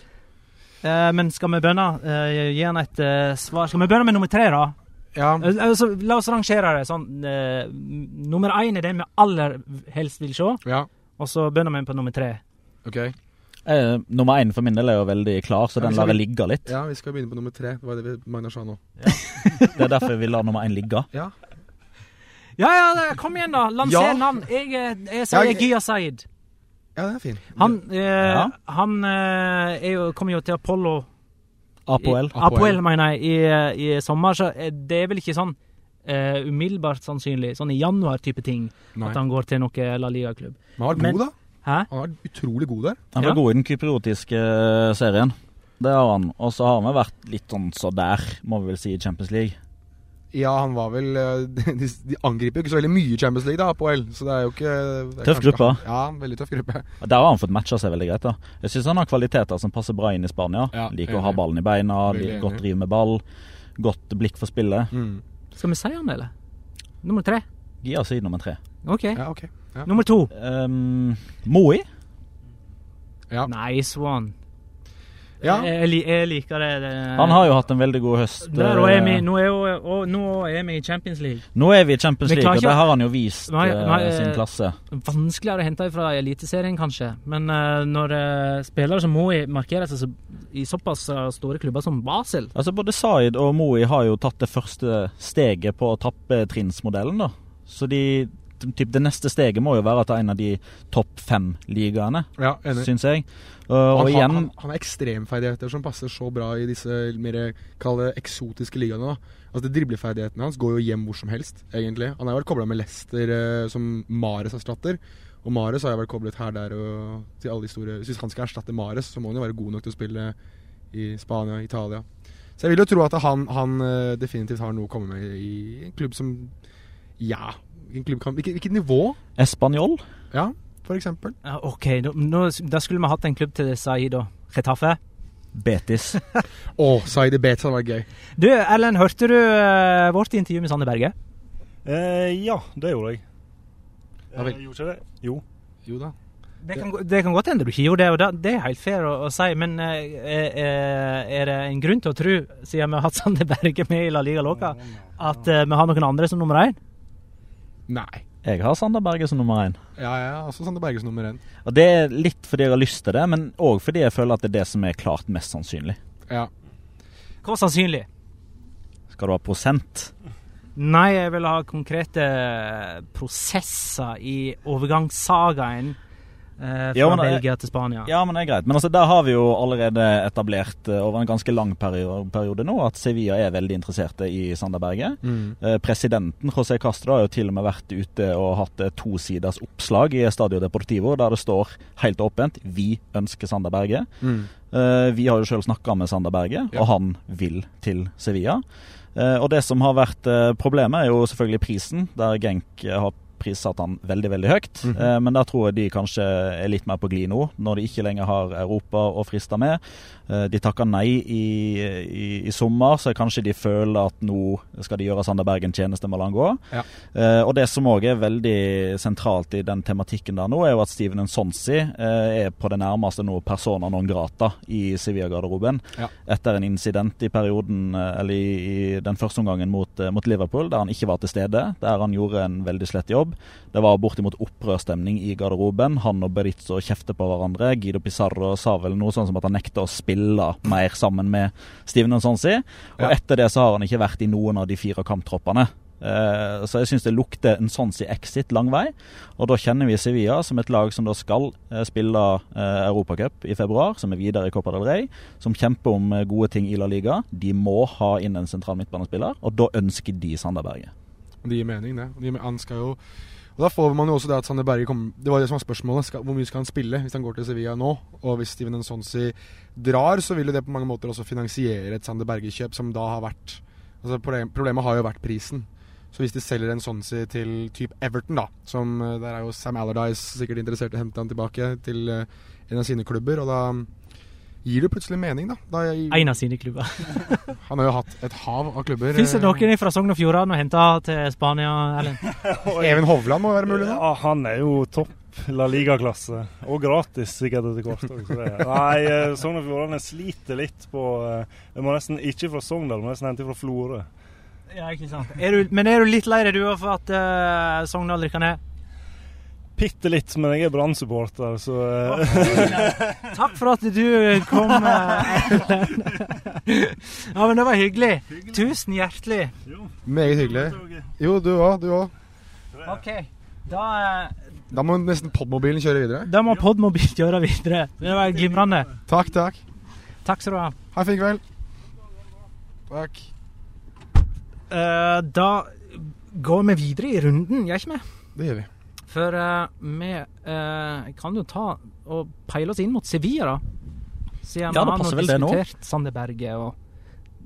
Eh, men skal vi bønne? Eh, gi han et eh, svar. Skal vi bønne med nummer tre, da? Ja, Eh, altså, la oss rangere det sånn. eh, nummer én er den vi aller helst vil se, ja, og så bønner vi på nummer tre. ok. Eh, nummer én for min del er jo veldig klar, så Ja, den lar jeg ligge litt. Ja, vi skal begynne på nummer tre. Det var det vi- Magnar sa nå. Det er derfor vi lar nummer én ligge. Ja, Ja, ja, kom igjen, da! Lanser Ja. navn. Jeg, jeg, jeg sier Ja, jeg- Gia Said. ja den er fin. Han, eh, Ja. han eh, er jo, kommer jo til Apollo Apoel. I, Apoel, mener jeg, i, i sommer. Så eh, det er vel ikke sånn eh, umiddelbart sannsynlig, sånn i januar-type ting, Nei. at han går til noe La Liga-klubb. Men han har vært Men- god, da. Hæ? Han har vært utrolig god der. Han var Ja. god i den kypriotiske eh, serien. Det har han. Og så har vi vært litt sånn så der, må vi vel si, i Champions League. Ja, han var vel eh, De, de angriper jo ikke så veldig mye i Champions League, da, Apoel. Så det er jo ikke er Tøff gruppe. Ja, veldig tøff gruppe. Der har han fått matcha seg veldig greit. da Jeg syns han har kvaliteter som passer bra inn i Spania. Ja, Liker å ha ballen i beina, liker godt drive med ball. Godt blikk for spillet. Mm. Skal vi si han, eller? Nummer tre. Gi oss i nummer tre. OK. Ja, ok. Ja. Nummer to. Um, Moi. Ja. Nice one. Ja. Jeg, jeg, liker det. det. Han har jo hatt en veldig god høst. Der, og er vi, eh, nå, er jo, og, nå er vi i Champions League. Nå er vi i Champions League, og det har han jo vist Nei, eh, nei, sin eh, klasse. Vanskeligere å hente fra Eliteserien, kanskje. Men uh, når uh, spillere som Moi markerer seg så, i såpass store klubber som Basel Altså Både Zaid og Moi har jo tatt det første steget på å tappe trinnsmodellen, da Så de, typ, det neste steget må jo være at det er en av de topp fem ligaene, ja, syns jeg. Uh, og Han, igjen han, han har ekstremferdigheter som passer så bra i disse mer kalde eksotiske ligaene. da. Altså Dribleferdighetene hans går jo hjem hvor som helst, egentlig. Han har vært kobla med Lester uh, som Mares erstatter. Og Mares har jeg vært koblet her, der og til alle de store Hvis han skal erstatte Mares, så må han jo være god nok til å spille i Spania, Italia. Så jeg vil jo tro at han, han eh, definitivt har noe å komme med i en klubb som Ja. En klubb kan, hvilket, hvilket nivå? Espanol. Ja, for eksempel. Ja, OK, da, nå, da skulle vi hatt en klubb til Said, da. Retafe. Betis. Å, Saidi Betis hadde vært gøy. Du, Erlend, hørte du uh, vårt intervju med Sanne Berge? Eh, ja, det gjorde jeg. Ja vel. Eh, gjorde ikke det? Jo. Jo da. Det kan, det kan godt hende du ikke gjorde det, og da, det er helt fair å, å si, men eh, eh, er det en grunn til å tro, siden vi har hatt Sander Berge med i La Liga Loca, at eh, vi har noen andre som nummer én? Nei. Jeg har Sander Berge som nummer én. Ja, ja, også Sander Berge som nummer én. Og Det er litt fordi jeg har lyst til det, men òg fordi jeg føler at det er det som er klart mest sannsynlig. Ja. Hvor sannsynlig? Skal du ha prosent? Nei, jeg vil ha konkrete prosesser i overgangssagaen fra Ja, men, eh, Belgia til Spania. Ja, men det er greit. Men altså, der har vi jo allerede etablert uh, over en ganske lang periode, periode nå at Sevilla er veldig interesserte i Sanderberget. Mm. Eh, Presidenten José Castro har jo til og med vært ute og hatt et tosiders oppslag i Stadio Deportivo der det står helt åpent 'Vi ønsker Sanderberget'. Mm. Eh, Vi har jo sjøl snakka med Sanderberget, Ja. og han vil til Sevilla. Eh, Og det som har vært eh, problemet, er jo selvfølgelig prisen, der Genk eh, har prissatt han veldig veldig høyt. Mm Eh, men der tror jeg de kanskje er litt mer på glid nå, når de ikke lenger har Europa å friste med. Eh, de takka nei i, i, i sommer, så kanskje de føler at nå skal de gjøre Sander Bergen tjeneste med å la han gå. Ja. Eh, og det som òg er veldig sentralt i den tematikken der nå, er jo at Steven Nsonsi eh, er på det nærmeste nå persona non grata i Sevilla-garderoben. Ja. Etter en incident i perioden, eh, eller i, i den første omgangen mot, eh, mot Liverpool, der han ikke var til stede. Der han gjorde en veldig slett jobb. Det var bortimot opprørsstemning i garderoben. Han og Berizzo kjefter på hverandre. Guido Pizarro sa vel noe sånn som at han nekta å spille mer sammen med Steven Nsonsi. Og Ja. etter det så har han ikke vært i noen av de fire kamptroppene. Eh, så jeg syns det lukter en sånn si exit lang vei. Og da kjenner vi Sevilla som et lag som da skal eh, spille eh, Europacup i februar, som er videre i Copa del Rey, som kjemper om gode ting i La Liga. De må ha inn en sentral midtbanespiller, og da ønsker de Sanderberget. Det gir mening, det. Gir, han skal jo og Da får man jo også det at Sander Berge kommer Det var det som var spørsmålet. Skal, hvor mye skal han spille hvis han går til Sevilla nå? Og hvis Steven Nsonsi drar, så vil jo det på mange måter også finansiere et Sander Berge-kjøp, som da har vært Altså problem, Problemet har jo vært prisen. Så hvis de selger en Sonsi til type Everton, da som eh, Der er jo Sam Allardyce sikkert interessert i å hente han tilbake til eh, en av sine klubber. Og da gir det plutselig mening, da. da jeg, En av sine klubber. han har jo hatt et hav av klubber. Fins det eh, noen fra Sogn og Fjordane å hente til Spania, Erlend? Even Hovland må være mulig, da. Ja, han er jo topp La Liga-klasse. Og gratis sikkert etter hvert. Nei, eh, Sogn og Fjordane sliter litt på eh, Jeg må nesten ikke fra Sogndal, må nesten hente fra Florø. Ja, ikke sant. Er du, men er du litt lei deg, du, for at uh, Sogndal rykker ned? Bitte litt, men jeg er Brann-supporter, så eh, Takk for at du kom, eh, ja, men det var hyggelig. Tusen hjertelig. Meget hyggelig. Jo, du òg. Du òg. OK. Da, eh, Da må nesten podmobilen kjøre videre. da må podmobilen kjøre videre. Det var glimrende. Takk, takk. Takk skal du ha. Ha en fin kveld. Takk. Uh, da går vi videre i runden, gjør ikke vi? Det gjør vi. For eh, vi eh, kan jo ta og peile oss inn mot Sevilla, da. Siden Ja, vi har diskutert Sander Berge og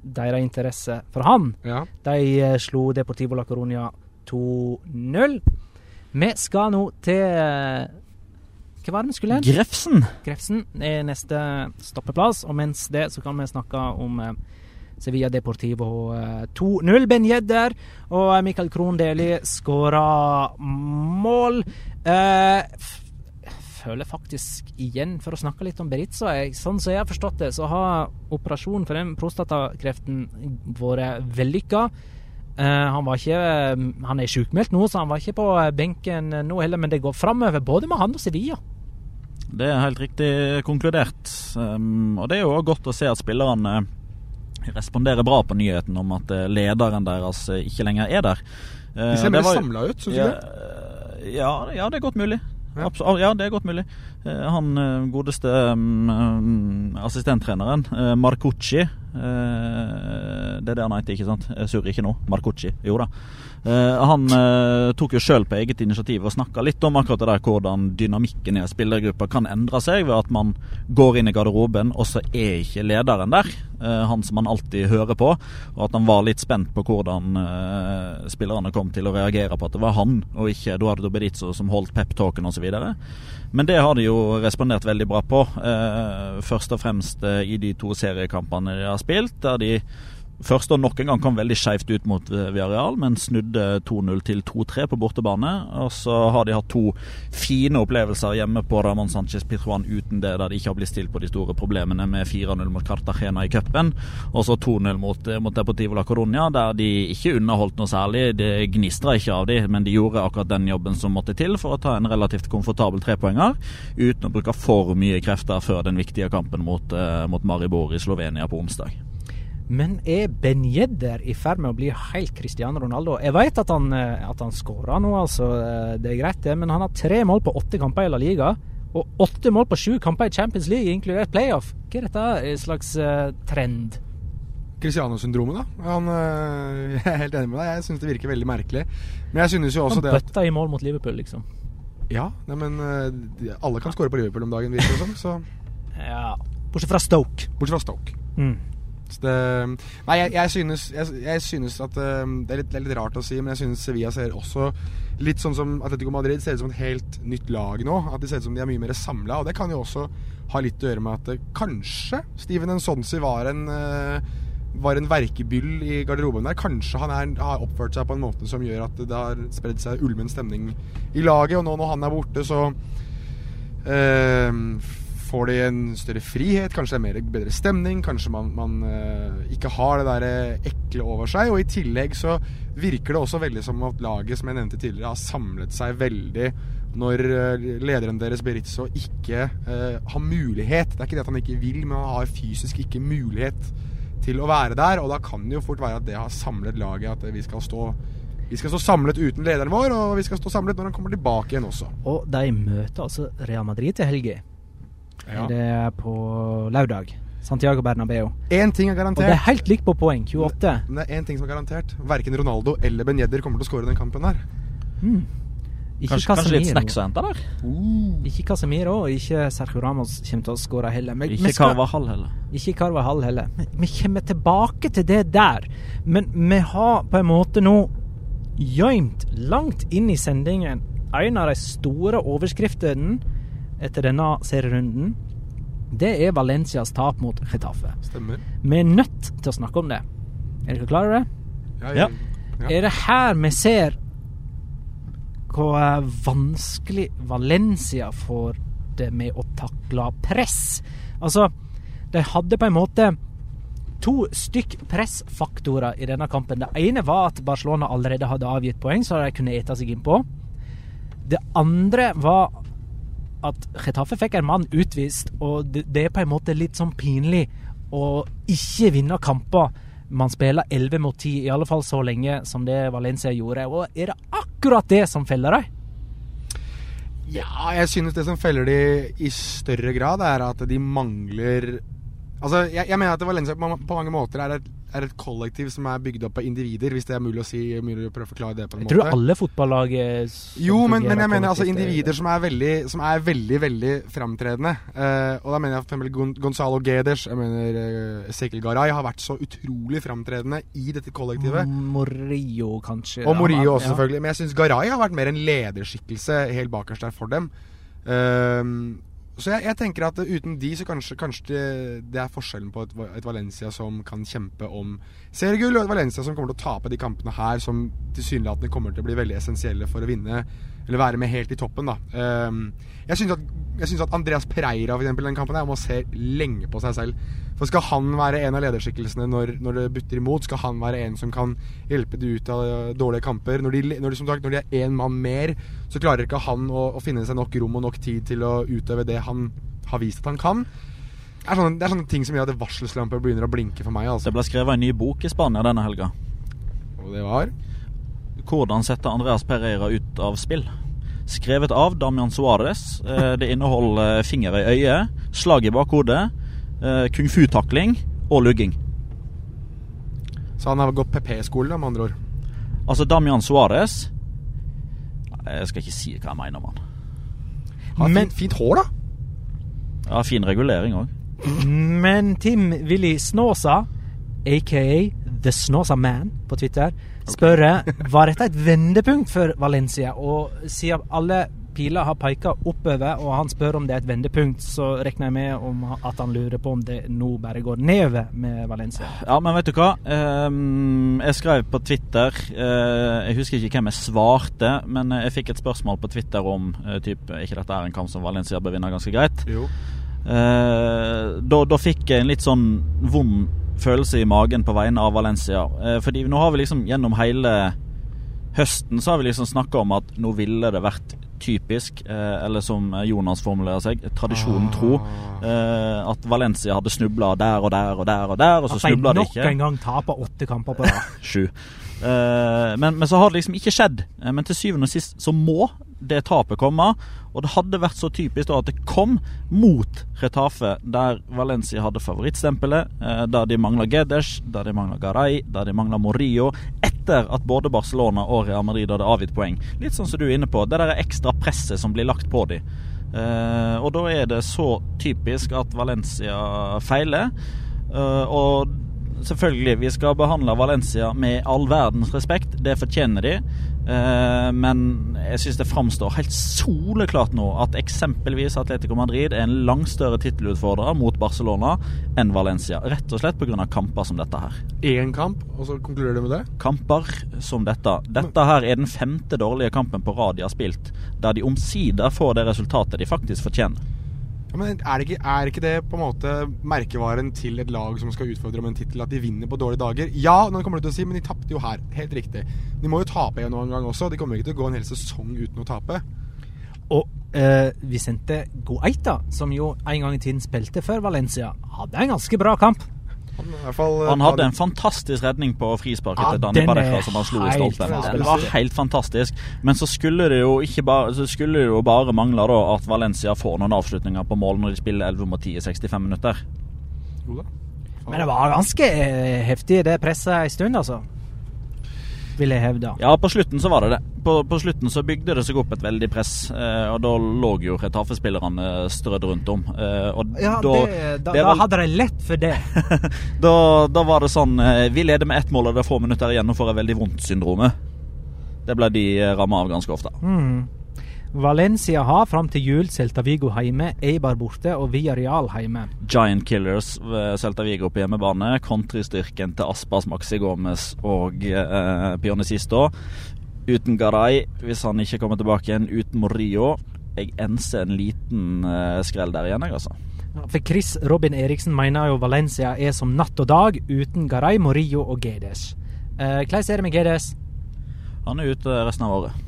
deres interesse for han. Ja. De eh, slo Deportivo La Coruña 2-0. Vi skal nå til eh, Hva var det vi skulle hen? Grefsen! Grefsen er neste stoppeplass, og mens det så kan vi snakke om eh, Sevilla Deportivo eh, 2-0. Ben Jedder og Mikael Michael Krohn Deli skåra mål. Eh, føler faktisk igjen, for å snakke litt om Beritza jeg, Sånn som jeg har forstått det, så har operasjonen for den prostatakreften vært vellykka. Uh, han var ikke Han er sjukmeldt nå, så han var ikke på benken nå heller, men det går framover både med han og Sevilla. Det er helt riktig konkludert. Um, og det er jo òg godt å se at spillerne responderer bra på nyheten om at eh, lederen deres eh, ikke lenger er der. Eh, De ser mer samla ut, syns du ja, det? eh, ja, ja, det er godt mulig. Ja. Ja, det er godt mulig. Han godeste um, um, assistenttreneren, Marcucci Det er det han heter, ikke sant? Jeg surrer ikke nå. Marcucci. Jo da. Eh, han eh, tok jo sjøl på eget initiativ og snakka litt om akkurat det der hvordan dynamikken i en spillergruppe kan endre seg ved at man går inn i garderoben, og så er ikke lederen der. eh, han som man alltid hører på. Og at han var litt spent på hvordan spillerne kom til å reagere på at det var han, og ikke Eduardo Berizzo som holdt peptalken osv. Men det har de jo respondert veldig bra på. Først og fremst i de to seriekampene de har spilt, der de Først og nok en gang kom veldig skjevt ut mot eh, Villarreal, men snudde 2-0 til 2-3 på bortebane. Og så har de hatt to fine opplevelser hjemme på Ramón Sánchez Pitruan uten det, der de ikke har blitt stilt på de store problemene med 4-0 mot Cartagena i cupen. Og så 2-0 mot, eh, mot Deportivo la Coruña, der de ikke underholdt noe særlig. Det gnistra ikke av de, men de gjorde akkurat den jobben som måtte til for å ta en relativt komfortabel trepoenger, uten å bruke for mye krefter før den viktige kampen mot, eh, mot Maribor i Slovenia på onsdag. Men er Ben Yedder i ferd med å bli helt Cristiano Ronaldo? Jeg vet at han, eh, at han skårer nå, altså. eh, Det er greit, det. Men han har tre mål på åtte kamper i La Liga. Og åtte mål på sju kamper i Champions League, inkludert playoff. Hva er dette en slags uh, trend? Cristiano-syndromet, da. Han, øh, jeg er helt enig med deg. Jeg syns det virker veldig merkelig. Men jeg synes jo også Han det at bøtta i mål mot Liverpool, liksom. Ja, nei, men øh, alle kan skåre på Liverpool om dagen, virker det som. Så Ja. Bortsett fra Stoke. bortsett fra Stoke. Mm. Det, nei, jeg, jeg, synes, jeg, jeg synes at eh, det, er litt, det er litt rart å si, men jeg synes Sevilla ser også litt sånn som Atletico Madrid ser ut som et helt nytt lag nå. At de ser ut som de er mye mer samla. Og det kan jo også ha litt å gjøre med at eh, kanskje Steven Nsonsi var en eh, var en verkebyll i garderoben der. Kanskje han er, har oppført seg på en måte som gjør at det har spredd seg ulmen stemning i laget. Og nå når han er borte, så eh, får de en større frihet. Kanskje det er mer, bedre stemning. Kanskje man, man uh, ikke har det der eh, ekle over seg. Og i tillegg så virker det også veldig som at laget, som jeg nevnte tidligere, har samlet seg veldig når eh, lederen deres, Beritzo ikke uh, har mulighet. Det er ikke det at han ikke vil, men han har fysisk ikke mulighet til å være der. Og da kan det jo fort være at det har samlet laget, at vi skal stå vi skal stå samlet uten lederen vår, og vi skal stå samlet når han kommer tilbake igjen også. Og de møter altså Real Madrid til helga. Ja. Det er på lørdag. Santiago Bernabeu. Én ting er garantert. Og det er helt likt på poeng. 28. Men det er én ting som er garantert. Verken Ronaldo eller Ben Yedder kommer til å skåre den kampen her. Mm. Ikke Kanskje, kanskje litt snacks å hente der? Ikke Casemiro og ikke Sergio Ramos kommer til å skåre heller. Men Ikke skal- Carvahall heller. Ikke Carvahall heller. Men vi kommer tilbake til det der. Men vi har på en måte nå gjemt langt inn i sendingen en av de store overskriftene etter denne serierunden. Det er Valencias tap mot Getafe. Stemmer. Vi er nødt til å snakke om det. Er dere klare over det? Ja, Ja. ja. Er det her vi ser hvor vanskelig Valencia får det med å takle press? Altså, de hadde på en måte to stykk pressfaktorer i denne kampen. Det ene var at Barcelona allerede hadde avgitt poeng, så de kunne ete seg innpå. Det andre var at Getafe fikk en mann utvist, og det, er på en måte litt sånn pinlig å ikke vinne kamper man spiller 11 mot 10, i alle fall så lenge som det Valencia gjorde. Og er det akkurat det som feller dem? Ja, jeg synes det som feller de i større grad, er at de mangler Altså, jeg, jeg mener at Valencia på mange måter er et, er et kollektiv som er bygd opp av individer, hvis det er mulig å si, mulig å prøve å forklare det på en Jeg måte. tror alle fotballag er Jo, men, men jeg mener altså er- individer som er veldig, som er veldig, veldig framtredende. Uh, og da mener jeg eksempel Gon Gonzalo Geders, jeg mener uh, Sekil Garay, har vært så utrolig framtredende i dette kollektivet. Morillo, kanskje. Og Morillo også, ja. selvfølgelig. Men jeg syns Garay har vært mer en lederskikkelse helt bakerst der for dem. Ehm, så jeg, jeg tenker at uten de, så kanskje, kanskje det, er forskjellen på et, et Valencia som kan kjempe om seriegull, og et Valencia som kommer til å tape de kampene her, som tilsynelatende kommer til å bli veldig essensielle for å vinne, eller være med helt i toppen, da. Ehm, jeg syns at, at Andreas Pereira, for eksempel, den kampen her, må se lenge på seg selv. For skal han være en av lederskikkelsene når, når det butter imot, skal han være en som kan hjelpe de ut av eh, dårlige kamper. Når de, når de, som sagt, når de er én mann mer, så klarer ikke han å, å finne seg nok rom og nok tid til å utøve det han har vist at han kan. Det er sånne, det er sånne ting som gjør at varselslamper begynner å blinke for meg. Altså. Det ble skrevet en ny bok i Spania denne helga. Og det var Hvordan sette Andreas Pereira ut av spill. Skrevet av Damian Suárez. Eh, Det inneholder finger i øyet, slag i bakhodet, kung fu-takling og lugging. Så han har gått PP-skole, med andre ord. Altså, Damian Suárez Jeg skal ikke si hva jeg mener om han. Har Men- fint, fint hår, da. Ja, fin regulering òg. Men Tim Willy Snåsa, aka The Snåsa Man på Twitter, spør var dette et vendepunkt for Valencia. Og siden alle piler har peka oppover, og han spør om det er et vendepunkt, så regner jeg med om at han lurer på om det nå bare går nedover med Valencia. Ja, men vet du hva? Ehm, jeg skrev på Twitter eh, Jeg husker ikke hvem jeg svarte, men jeg fikk et spørsmål på Twitter om uh, typ, ikke dette er en kamp som Valencia bør vinne ganske greit. Jo. Eh, da, da fikk jeg en litt sånn vond følelse i magen på vegne av Valencia. Eh, fordi nå har vi liksom gjennom hele høsten så har vi liksom snakka om at nå ville det vært typisk, eh, eller som Jonas formulerer seg, tradisjonen tro, eh, at Valencia hadde snubla der og der og der og der, og så snubla de At de nok en gang taper åtte kamper på rad. Sju. Eh, men, men så har det liksom ikke skjedd. Men til syvende og sist så må det tapet komme. Og det hadde vært så typisk da at det kom mot Retafe, der Valencia hadde favorittstempelet, der de mangla Gedes, der de mangla Garay, der de mangla Morillo, etter at både Barcelona og Real Madrid hadde avgitt poeng. Litt sånn som du er inne på, det der ekstra presset som blir lagt på dem. Uh, og da er det så typisk at Valencia feiler. Uh, og selvfølgelig, vi skal behandle Valencia med all verdens respekt. Det fortjener de. Eh, men jeg syns det framstår helt soleklart nå at eksempelvis Atletico Madrid er en langt større tittelutfordrer mot Barcelona enn Valencia. Rett og slett pga. kamper som dette her. Én kamp, og så konkluderer du med det? Kamper som dette. Dette her er den femte dårlige kampen på rad de har spilt, der de omsider får det resultatet de faktisk fortjener. Men er, ikke, er ikke det på en måte merkevaren til et lag som skal utfordre om en tittel, at de vinner på dårlige dager? Ja, nå kommer du til å si, men de tapte jo her. Helt riktig. De må jo tape igjen noen gang også. De kommer ikke til å gå en hel sesong uten å tape. Og eh, Vicente Guaita, som jo en gang i tiden spilte for Valencia, hadde en ganske bra kamp. Han, fall, Han hadde en fantastisk redning på frisparket Ja, til Danny er som han slo i stolpen. Den var helt fantastisk. Men så skulle det jo ikke bare Så skulle det jo bare mangle da at Valencia får noen avslutninger på mål når de spiller 11 mot 10 i 65 minutter. Men det var ganske eh, heftig, det presset en stund, altså. Vil jeg hevde. Ja, på slutten så var det det. På, på slutten så bygde det seg opp et veldig press, eh, og da lå jo Retafe-spillerne strødd rundt om. Eh, og Ja, da, det, da, det da hadde de lett for det. da, da var det sånn eh, Vi leder med ett mål, og det er få minutter igjen, og får et veldig vondt-syndromet. Det ble de eh, ramma av ganske ofte. Mm. Valencia har fram til jul Celta Vigo hjemme, Eibar borte og Villarreal hjemme. Giant Killers ved Celta Vigo på hjemmebane. Kontristyrken til Aspas, Maxi Gomez og eh, Pionicisto. Uten Garay, hvis han ikke kommer tilbake igjen. Uten Morillo. Jeg enser en liten eh, skrell der igjen, jeg, altså. For Chris Robin Eriksen mener jo Valencia er som natt og dag uten Garay, Morillo og Gedes. Eh, Hvordan er det med Gedes? Han er ute resten av året.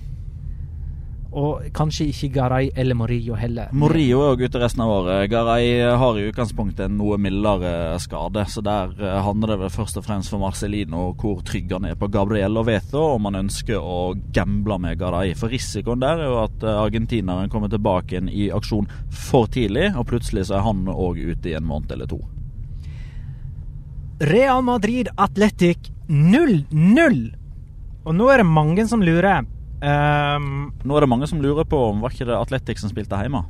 Og kanskje ikke Garay eller Morillo heller. Morillo er òg ute resten av året. Garay har i utgangspunktet en noe mildere skade, så der eh, handler det vel først og fremst for Marcelino hvor trygg han er på Gabriel og Veto om han ønsker å gamble med Garay. For risikoen der er jo at eh, argentineren kommer tilbake igjen i aksjon for tidlig, og plutselig så er han òg ute i en måned eller to. Real Madrid Athletic 0-0. Og nå er det mange som lurer. Ehm, Nå er det mange som lurer på om var ikke det Atletic som spilte hjemme?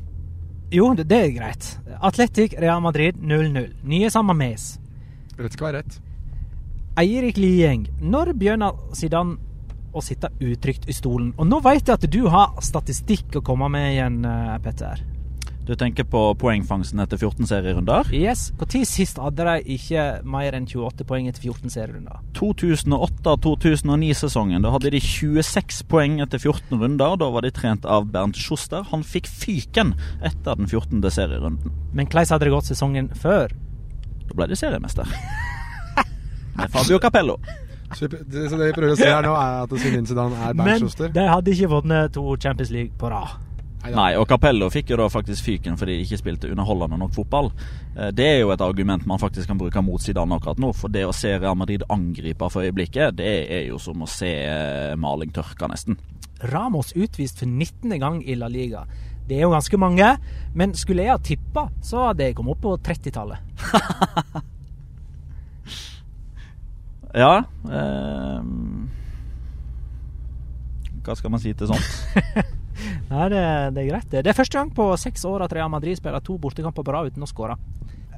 jo, det, det er greit. Atletic Real Madrid 0-0. Nye samme mes. Rett skal være rett. Eirik Lieng, når begynner Zidane å sitte utrygt i stolen? Og nå vet jeg at du har statistikk å komme med igjen, eh, Petter. Du tenker på poengfangsten etter 14 serierunder? Yes. Når sist hadde de ikke mer enn 28 poeng etter 14 serierunder? 2008-2009-sesongen. Da hadde de 26 poeng etter 14 runder. Da var de trent av Bernt Schuster. Han fikk fyken etter den 14. serierunden. Men hvordan hadde det gått sesongen før? Da ble de seriemester. Med Fabio Capello. Så, det, vi prøver å si her nå, er at Zinedine Zidane er Bernt Men de hadde ikke vunnet to Champions League på rad. Nei, og Capello fikk jo da faktisk fyken fordi de ikke spilte underholdende nok fotball. Eh, Det er jo et argument man faktisk kan bruke mot Zidane akkurat nå. For det å se Real Madrid angripe for øyeblikket, det er jo som å se eh, maling tørke, nesten. Ramos utvist for 19. gang i La Liga. Det er jo ganske mange, men skulle jeg ha tippa, så hadde jeg kommet opp på 30-tallet. Ja eh, Hva skal man si til sånt? Nei, det, det er greit. det. Det er første gang på seks år at Real Madrid spiller to bortekamper på rad uten å skåre.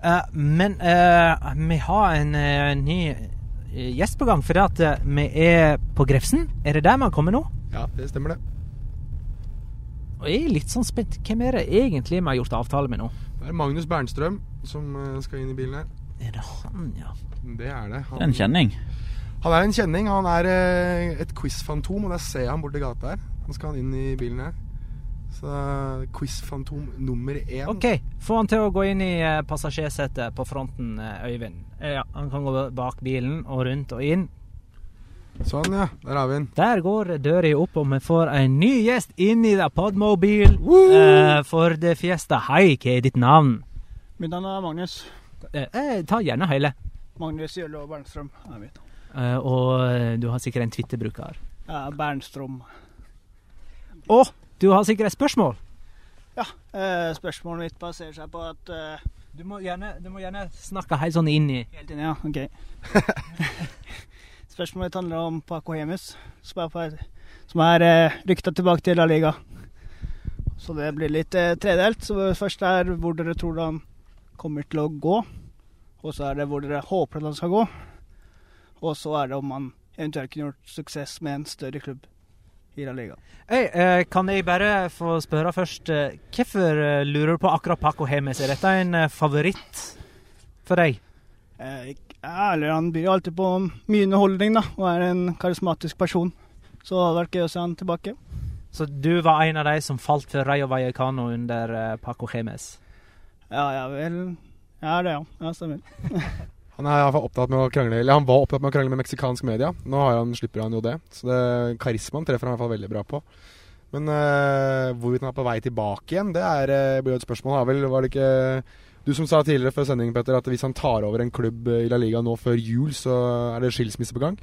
Uh, men uh, vi har en uh, ny gjest på gang, fordi at vi er på Grefsen. Er det der vi har kommet nå? Ja, det stemmer det. Og jeg er litt sånn spent. Hvem er det egentlig vi har gjort avtale med nå? Det er Magnus Bernstrøm som skal inn i bilen her. Er det han, ja? Det er det. Det er en kjenning. Han er en kjenning. Han er et quiz-fantom, og der ser jeg han borti gata her. Nå skal han inn i bilen her. Så quiz-fantom nummer én. OK, få han til å gå inn i eh, passasjersetet på fronten, eh, Øyvind. Ja, Han kan gå bak bilen og rundt og inn. Sånn, ja. Der har vi den. Der går døra opp, og vi får en ny gjest inn i Podmobil Uh, for det fiesta. Hei, hva er ditt navn? Mitt navn er Magnus. Eh, eh, ta gjerne hele. Magnus Jølle Bernstrøm er mitt. Uh, og du har sikkert en Twitter-bruker. Ja, Bernstrøm. Og du har sikkert et spørsmål. Ja, eh, spørsmålet mitt baserer seg på at eh, Du må gjerne, du må gjerne snakke helt sånn inn i Helt inn, ja. OK. spørsmålet mitt handler om Paco Hemus, som er, som er eh, rykta tilbake til La Liga. Så det blir litt eh, tredelt. Så først er hvor dere tror han kommer til å gå. Og så er det hvor dere håper at han skal gå. Og så er det om han eventuelt kunne gjort suksess med en større klubb. Hey, eh, kan jeg bare få spørre først, eh, hvorfor eh, lurer du på akkurat Paco Hemes? Er dette en eh, favoritt for deg? Eh, eller han byr alltid på mye underholdning, da, og er en karismatisk person. Så det hadde vært gøy å se han tilbake. Så du var en av de som falt for Rayo Vallecano under eh, Paco Hemes? Ja, ja vel. Ja, det, ja. Ja, stemmer. Han er opptatt med å krangle Eller han var opptatt med å krangle med meksikansk media. Nå han, slipper han jo det. Så det, karismaen treffer han i hvert fall veldig bra på. Men uh, hvorvidt han er på vei tilbake igjen, det er, uh, blir jo et spørsmål. Vel, var det ikke du som sa tidligere før sendingen, Petter, at hvis han tar over en klubb i La Liga nå før jul, så er det skilsmisse på gang?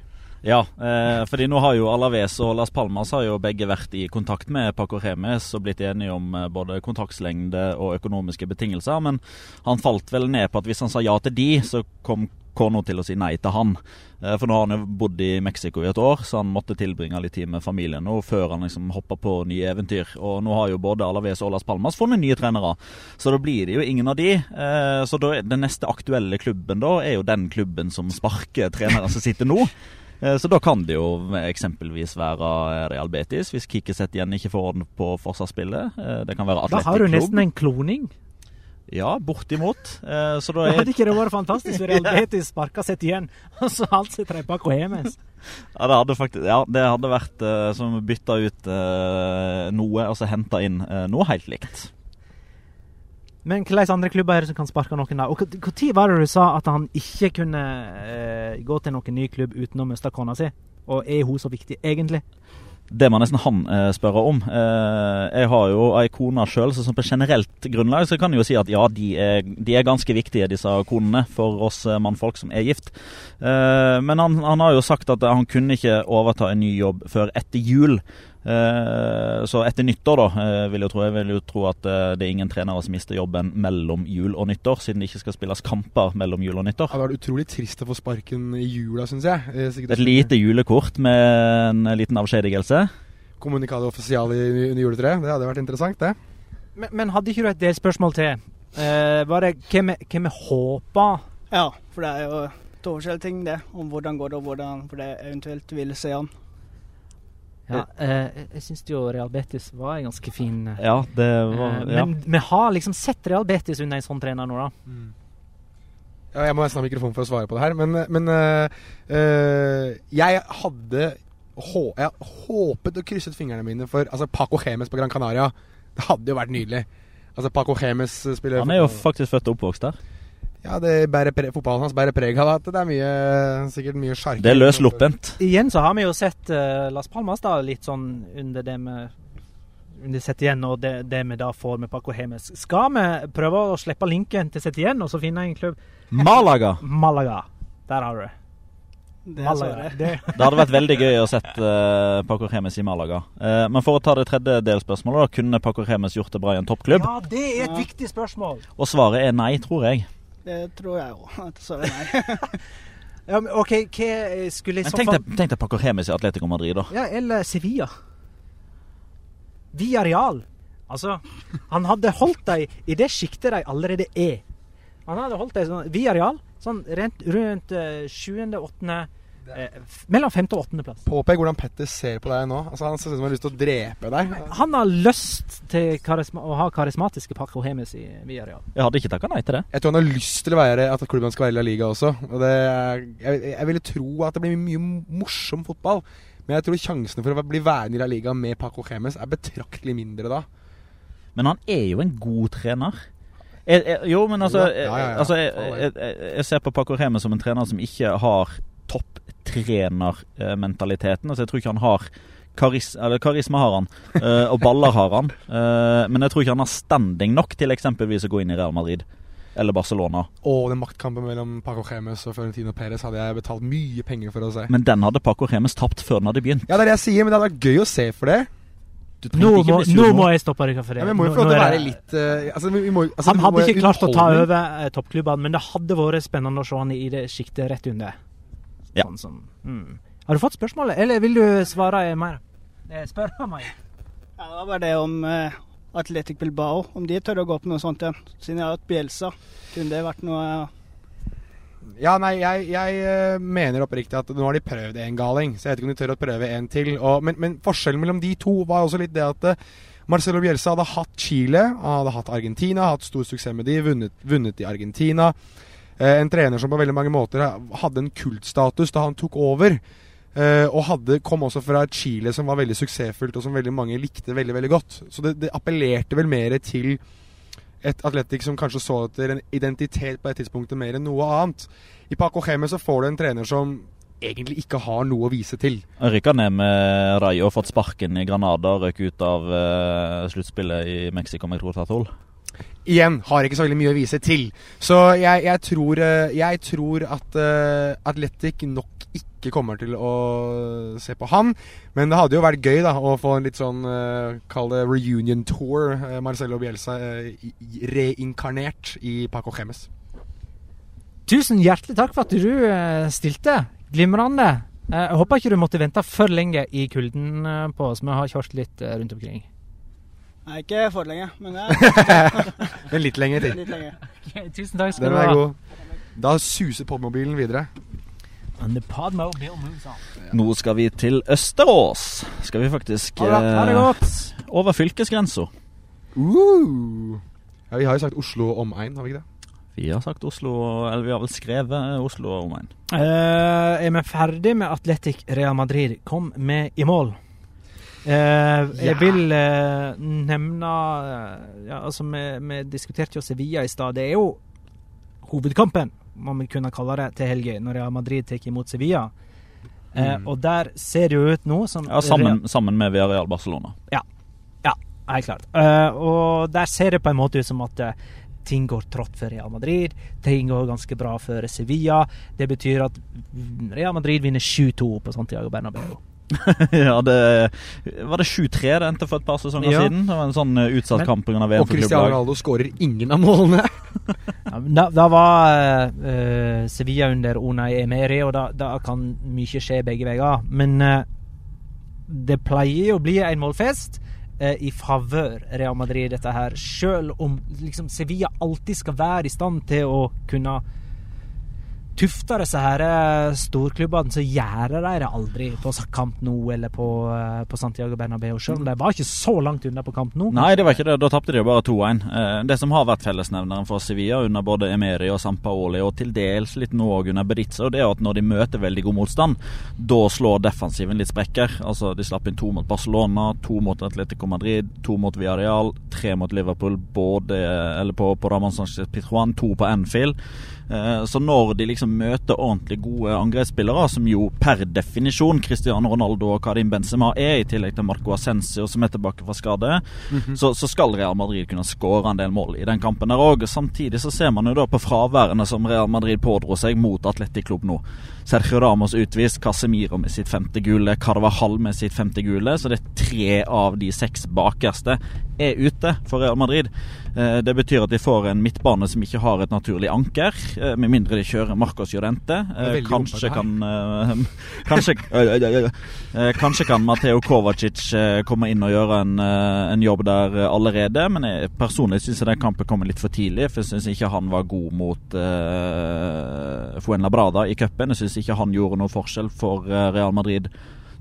Ja, eh, fordi nå har jo Alaves og Las Palmas har jo begge vært i kontakt med Paco Remes og blitt enige om eh, både kontraktslengde og økonomiske betingelser. Men han falt vel ned på at hvis han sa ja til de, så kom Kono til å si nei til han. Eh, for nå har han jo bodd i Mexico i et år, så han måtte tilbringe litt tid med familien nå før han liksom hoppa på nye eventyr. Og nå har jo både Alaves og Las Palmas funnet nye trenere, så da blir det jo ingen av de. Eh, så da, den neste aktuelle klubben da er jo den klubben som sparker treneren som sitter nå. Eh, Så da kan det jo eksempelvis være Real Betis, hvis Kikkeset igjen ikke får orden på forsvarsspillet. Eh, Det kan være Da har du nesten en kloning. Ja, bortimot. Eh, Så da er hadde ikke det vært fantastisk Real Betis sparka sett igjen, og så alt sitt de Paco Hemes? Ja, det hadde faktisk Ja, det hadde vært eh, som å bytte ut eh, noe, og så hente inn eh, noe helt likt. Men hvilke andre klubber er det som kan sparke noen da? Og Når var det du sa at han ikke kunne eh, gå til noen ny klubb uten å miste kona si? Og er hun så viktig, egentlig? Det må nesten han eh, spørre om. Eh, jeg har jo ei kone sjøl, så på generelt grunnlag så kan jeg jo si at ja, de er, de er ganske viktige, disse konene, for oss eh, mannfolk som er gift. Eh, men han, han har jo sagt at han kunne ikke overta en ny jobb før etter jul. Eh, så etter nyttår, da, eh, vil jeg tro. Jeg vil jo tro at eh, det er ingen trenere som mister jobben mellom jul og nyttår, siden det ikke skal spilles kamper mellom jul og nyttår. Ja, Det er utrolig trist å få sparken i jula, syns jeg. Sikkert Et lite julekort med en liten avskjedigelse. Kommunikado offisiale i, under juletreet. Det hadde vært interessant, det. Men, men hadde ikke du et delspørsmål til? Eh, var det hvem vi- håper Ja, for det er jo to forskjellige ting, det. Om hvordan går det, og hvordan for det eventuelt vil se han. Ja, eh, Jeg syns jo Real Betis var en ganske fin eh, Ja, det var ja. Men vi har liksom sett Real Betis under en sånn trener nå, da. Ja, jeg må nesten ha mikrofon for å svare på det her, men, men uh, uh, jeg hadde hå, jeg håpet og krysset fingrene mine for altså, Paco Gemes på Gran Canaria. Det hadde jo vært nydelig. Altså, Paco Gemes spiller Han er jo faktisk født og oppvokst der. Ja, det bærer pre fotballen hans bærer preg av at det er mye, sikkert mye sjark. Det er løs loppent. Igjen så har vi jo sett uh, Las Palmas da litt sånn under det med under Sett igjen og det, det vi da får med Paco Hemes. Skal vi prøve å slippe linken til Sett igjen og så finne en klubb? Malaga. Malaga. Der har du det. Det. Det, Det hadde vært veldig gøy å sett uh, Paco Remes i Malaga. Uh, men for å ta det tredje delspørsmålet, da, kunne Paco Remes gjort det bra i en toppklubb? ja, det er et Ja. viktig spørsmål. Og svaret er nei, tror jeg. Det tror jeg òg. At søren ja, men OK, hva skulle jeg så fall Tenk deg Paco Remis i Atletico Madrid, da. Ja, eller Sevilla. Via Real. Altså, han hadde holdt dem i det sjiktet de allerede er. Han hadde holdt dem sånn, via real, sånn rent, rundt eh, 7.-8. Mellom femte og åttende plass. Påpek hvordan Petter ser på deg nå. Altså, han ser ut som han har lyst til å drepe deg. Han har lyst til karisma å ha karismatiske Paco Hemes i Villarreal. Jeg hadde ikke takka nei til det. Jeg tror han har lyst til å være at klubben skal være i La Liga også. Og det jeg, jeg ville tro at det blir mye morsom fotball. Men jeg tror sjansene for å bli værende i La Liga med Paco Gemes er betraktelig mindre da. Men han er jo en god trener. Jeg, jeg, jo, men altså, altså jeg, jeg, jeg, ser på Paco Remes som en trener som ikke har topptrenermentaliteten. Altså, jeg tror ikke han har karis, eller Karisma har han, eh, og baller har han. Eh, men jeg tror ikke han har standing nok til eksempelvis å gå inn i Real Madrid eller Barcelona. Og den maktkampen mellom Paco Remes og Florentino Perez hadde jeg betalt mye penger for å se. Men den hadde Paco Remes tapt før den hadde begynt. Ja, det er det jeg sier, men det hadde vært gøy å se for det. Nå må, nå må jeg stoppe dere for det. Ja, men må jo Nå- få lov nå til å være det- litt uh, altså, må, altså, Han hadde ikke klart å ta over uh, toppklubbene, men det hadde vært spennende å se han i det sjiktet rett under. Ja. Sånn som, mm. Har du fått spørsmålet, eller vil du svare mer? Det Spør meg. Ja, det var bare det om uh, Atletic Bilbao. Om de tør å gå på noe sånt igjen. Siden jeg har hatt Bielsa. Kunne det vært noe Ja, nei, jeg, jeg eh, mener oppriktig at nå har de prøvd en galing, så jeg vet ikke om de tør å prøve en til. Og, men, men forskjellen mellom de to var også litt det at uh, Marcelo Bielsa hadde hatt Chile, han hadde hatt Argentina, hatt stor suksess med de, vunnet, vunnet i Argentina. Eh, en trener som på veldig mange måter hadde en kultstatus da han tok over. Eh, og hadde, kom også fra Chile som var veldig suksessfullt, og som veldig mange likte veldig veldig godt. Så det, det appellerte vel mer til et Atletic som kanskje så etter en identitet på et tidspunkt mer enn noe annet. I Paco Geme så får du en trener som egentlig ikke har noe å vise til. Rykka ned med Rayo, fått sparken i Granada, røk ut av uh, sluttspillet i Mexico med Crotazol. Igjen har ikke så veldig mye å vise til. Så jeg, jeg, tror, eh, jeg tror, at uh, Atletic nok ikke kommer til å se på han. Men det hadde jo vært gøy da å få en litt sånn uh, Kall det reunion tour. Uh, Marcelo Bielsa reinkarnert i Paco Chemes. Tusen hjertelig takk for at du stilte. Glimrende. Jeg håper ikke du måtte vente for lenge i kulden på oss. Vi har kjørt litt rundt omkring. Nei, ikke for lenge, men jeg... Men litt lenger til. Litt lenger. Okay, tusen takk skal Den du er ha. god. Da suser podmobilen videre. And the Podmobile moves on. Nå skal vi til Østerås. Skal vi faktisk Ha det, ha det eh, godt. over fylkesgrensa. Uh. Ja, vi har jo sagt Oslo og omegn, har vi ikke det? Vi har sagt Oslo, eller vi har vel skrevet Oslo og omegn. Eh, er vi ferdig med Atletic Real Madrid? Kom med i mål. Eh, jeg Ja. vil eh, nevne eh, ja, altså vi, vi diskuterte jo Sevilla i stad. Det er jo hovedkampen, må vi kunne kalle det, til helga, når Real Madrid tar imot Sevilla. Eh, Mm. Og der ser det jo ut nå som Ja, sammen, sammen med Villarreal Barcelona. Ja, helt klart. Eh, og der ser det på en måte ut som at eh, ting går trått for Real Madrid. Ting går ganske bra for Sevilla. Det betyr at Real Madrid vinner 7-2 på Santiago Bernabeu. ja, det Var det 7-3 det endte for et par sesonger Ja. siden? Det var en sånn eh, utsatt Men- kamp pga. VM Og Cristiano. Ronaldo skårer ingen av målene. Da, da var uh, Sevilla under Unai Emeri, og da, da kan mye skje begge veier. Men uh, det pleier jo å bli en målfest uh, i favør Real Madrid, dette her. Selv om liksom, Sevilla alltid skal være i stand til å kunne tufte disse her eh, storklubbene, så gjør de det aldri på Camp Nou eller på, eh, på Santiago Bernabeu. Selv om de var ikke så langt unna på Camp Nou. Nei, det var ikke det. Da tapte de jo bare 2-1. Eh, Det som har vært fellesnevneren for Sevilla under både Emeri og Sampaoli, og til dels litt nå òg under Berizza, det er at når de møter veldig god motstand, da slår defensiven litt sprekker. Altså, De slapp inn to mot Barcelona, to mot Atletico Madrid, to mot Villarreal, tre mot Liverpool, både eller på, på Ramón Sánchez Pitruan, to på Anfield. Så når de liksom møter ordentlig gode angrepsspillere, som jo per definisjon Cristiano Ronaldo og Karim Benzema er, i tillegg til Marco Ascencio som er tilbake fra skade, så, så skal Real Madrid kunne skåre en del mål i den kampen der òg. Samtidig så ser man jo da på fraværene som Real Madrid pådro seg mot Atletic Club nå. Sergio Ramos utvist, Casemiro med sitt femte gule, Carvajal med sitt femte gule. Så det er tre av de seks bakerste er ute for Real Madrid. Eh, Det betyr at de får en midtbane som ikke har et naturlig anker, eh, med mindre de kjører Marcos Llorente. Eh, Kanskje kan Kanskje Kanskje kan Mateo Kovacic komme inn og gjøre en, en jobb der allerede, men jeg, personlig syns jeg den kampen kommer litt for tidlig. For jeg syns ikke han var god mot uh, Fuenlabrada i cupen. Jeg syns ikke han gjorde noe forskjell for eh, Real Madrid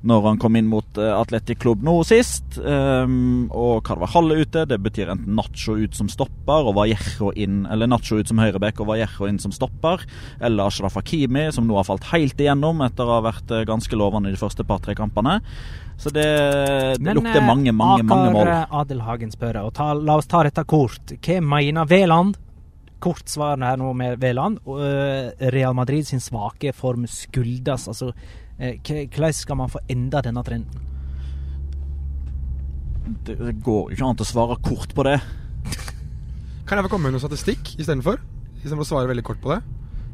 når han kom inn mot uh, Atletic Klubb nå sist. Um, og Carvajal er ute. Det betyr enten Nacho ut som stopper og Vallejo inn Eller Nacho ut som høyreback og Vallejo inn som stopper. Eller Ashraf Hakimi, som nå har falt helt igjennom etter å ha vært eh, ganske lovende i de første par-tre kampene. Så det, det Men, lukter eh, mange, mange, mange mål. Akar Adelhagen spør, og ta, la oss ta dette kort. Hva mener Veland? Kort svar her nå med Veland. Eh, Real Madrid sin svake form skyldes altså eh, Hvordan skal man få enda denne trenden? Det, det går ikke an å svare kort på det. Kan jeg få komme med noe statistikk istedenfor? Istedenfor å svare veldig kort på det.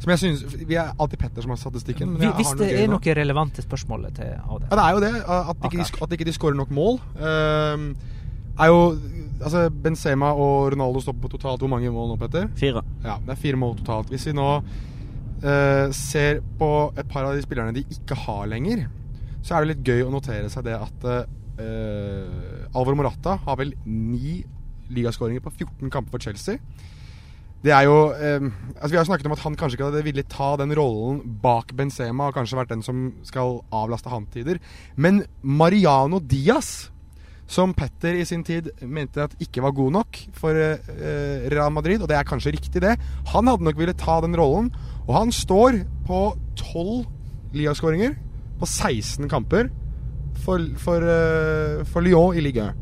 Som jeg synes, Vi er alltid Petter som har statistikken. Men jeg Hvis har det er noe relevant til spørsmålet til Ade. Ja, det er jo det. At ikke de, at ikke de skårer nok mål. Uh, er jo Altså, Benzema og Ronaldo står på totalt hvor mange mål nå, Petter? Fire. Ja, det er fire mål totalt. Hvis vi nå eh, ser på et par av de spillerne de ikke har lenger, så er det litt gøy å notere seg det at eh, Alvaro Morata har vel ni ligaskåringer på 14 kamper for Chelsea. det er jo eh, altså Vi har snakket om at han kanskje ikke hadde villet ta den rollen bak Benzema, og kanskje vært den som skal avlaste han tider. Men Mariano Diaz, som Petter i sin tid mente at ikke var god nok for eh, Real Madrid, og det er kanskje riktig, det, han hadde nok villet ta den rollen. Og han står på 12 ligaskåringer på 16 kamper for, for, eh, for Lyon i Ligue 1.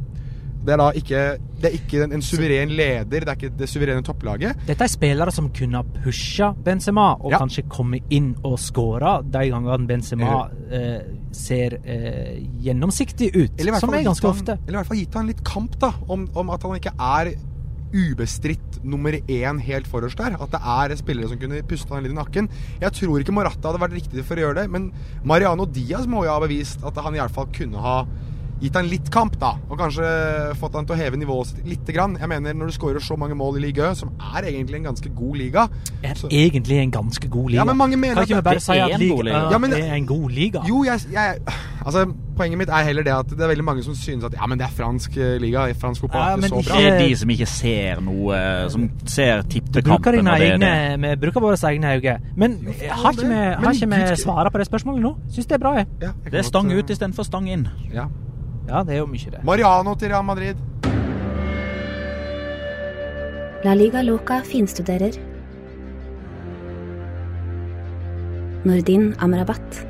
Det er da ikke, det er ikke en, en suveren leder, det er ikke det suverene topplaget. Dette er spillere som kunne ha pusha Benzema, og Ja. kanskje komme inn og skåre de gangene Benzema eh, ser eh, gjennomsiktig ut, som er ganske han- ofte. Eller i hvert fall gitt han litt kamp, da. Om, om at han ikke er ubestridt nummer én helt forrest der. At det er spillere som kunne puste han litt i nakken. Jeg tror ikke Morata hadde vært riktig for å gjøre det, men Mariano Diaz må jo ha bevist at han i hvert fall kunne ha gitt han litt kamp, da. Og kanskje fått han til å heve nivået sitt lite grann. Jeg mener, når du skårer så mange mål i Ligue som er egentlig en ganske god liga Er så- egentlig en ganske god liga. Ja, men mange mener kan ikke vi bare det si at en liga god liga. Ja, men- er en god liga? Jo, jeg, jeg Altså, Poenget mitt er heller det at det er veldig mange som synes at ja, men det er fransk eh, liga. Fransk fotball Ja, er ikke så bra. Det er de som ikke ser noe Som ser tippekampen, og det egne, det. vi bruker våre egne øyne. Men har ikke vi, har ikke vi Gud- på det spørsmålet nå? Syns det er bra, jeg. Ja, jeg Det er stang godt, ut eh, istedenfor stang inn. Ja. Ja, det er jo mye, det. Mariano til Real Madrid. La Liga Loca finstuderer. Nordin Amrabat.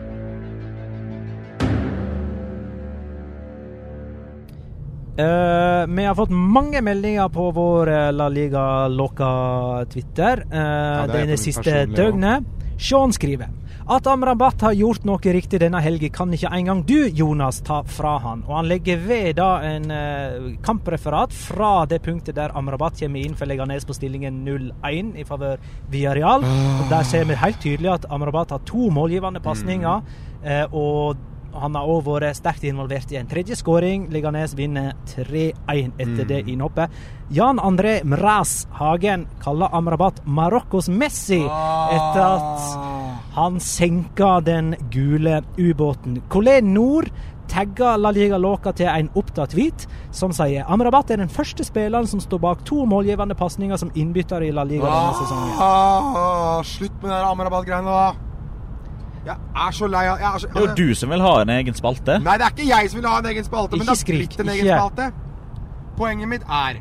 Uh, vi har fått mange meldinger på vår eh, La Liga Loca-Twitter uh, det er det siste døgnet. Sean skriver at Amrabat har gjort noe riktig denne helga, kan ikke engang du, Jonas, ta fra han. Og han legger ved da en eh, kampreferat fra det punktet der Amrabat kommer inn for ned på stillingen 0-1 i favør Villarreal. Og der ser vi helt tydelig at Amrabat har to målgivende pasninger. Mm. og han har òg vært sterkt involvert i en tredje skåring. Liganes vinner 3-1 etter det innhoppet. Jan André Mraz Hagen kaller Amrabat Marokkos Messi etter at han senka den gule ubåten. Colin Nord tagga La Liga Loca til en opptatt tweet som sier Amrabat er den første spilleren som står bak to målgivende pasninger som innbytter i La Liga denne sesongen. Ah, slutt med de Amrabat-greiene, da. Jeg er så lei av jeg er så, Det er jo du som vil ha en egen spalte. Nei, det er ikke jeg som vil ha en egen spalte, men Ikke det har skrik, blitt en egen ikke. spalte. Poenget mitt er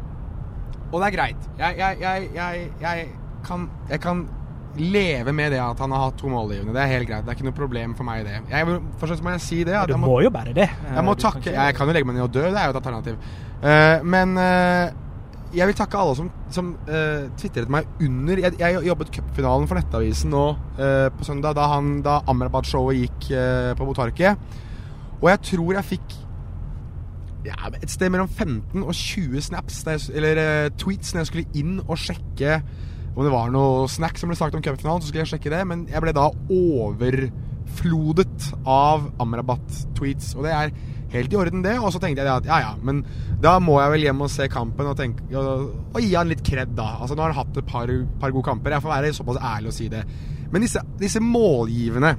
Og det er greit. Jeg, jeg, jeg, jeg, jeg, kan, jeg kan leve med det at han har hatt to målgivende. Det er helt greit. Det er ikke noe problem for meg, det. Jeg, fremst må jeg si det. Du jeg må jo bære det. Jeg må takke kan Jeg kan jo legge meg ned og dø, det er jo et alternativ. Uh, men eh, jeg vil takke alle som, som uh, tvitret meg under jeg, jeg jobbet cupfinalen for Nettavisen nå uh, på søndag, da, da Amrabat-showet gikk uh, på Botarket. Og jeg tror jeg fikk ja, et sted mellom 15 og 20 snaps jeg, eller tweets når jeg skulle inn og sjekke om det var noe snack som ble sagt om cupfinalen. Så skulle jeg sjekke det, men jeg ble da overflodet av Amrabat-tweets. Og det er helt i orden, det. Og så tenkte jeg at ja, ja, men da må jeg vel hjem og se kampen og, tenke, og, og gi han litt kred, da. Altså, nå har han hatt et par, par gode kamper. Jeg får være såpass ærlig å si det. Men disse, disse målgivende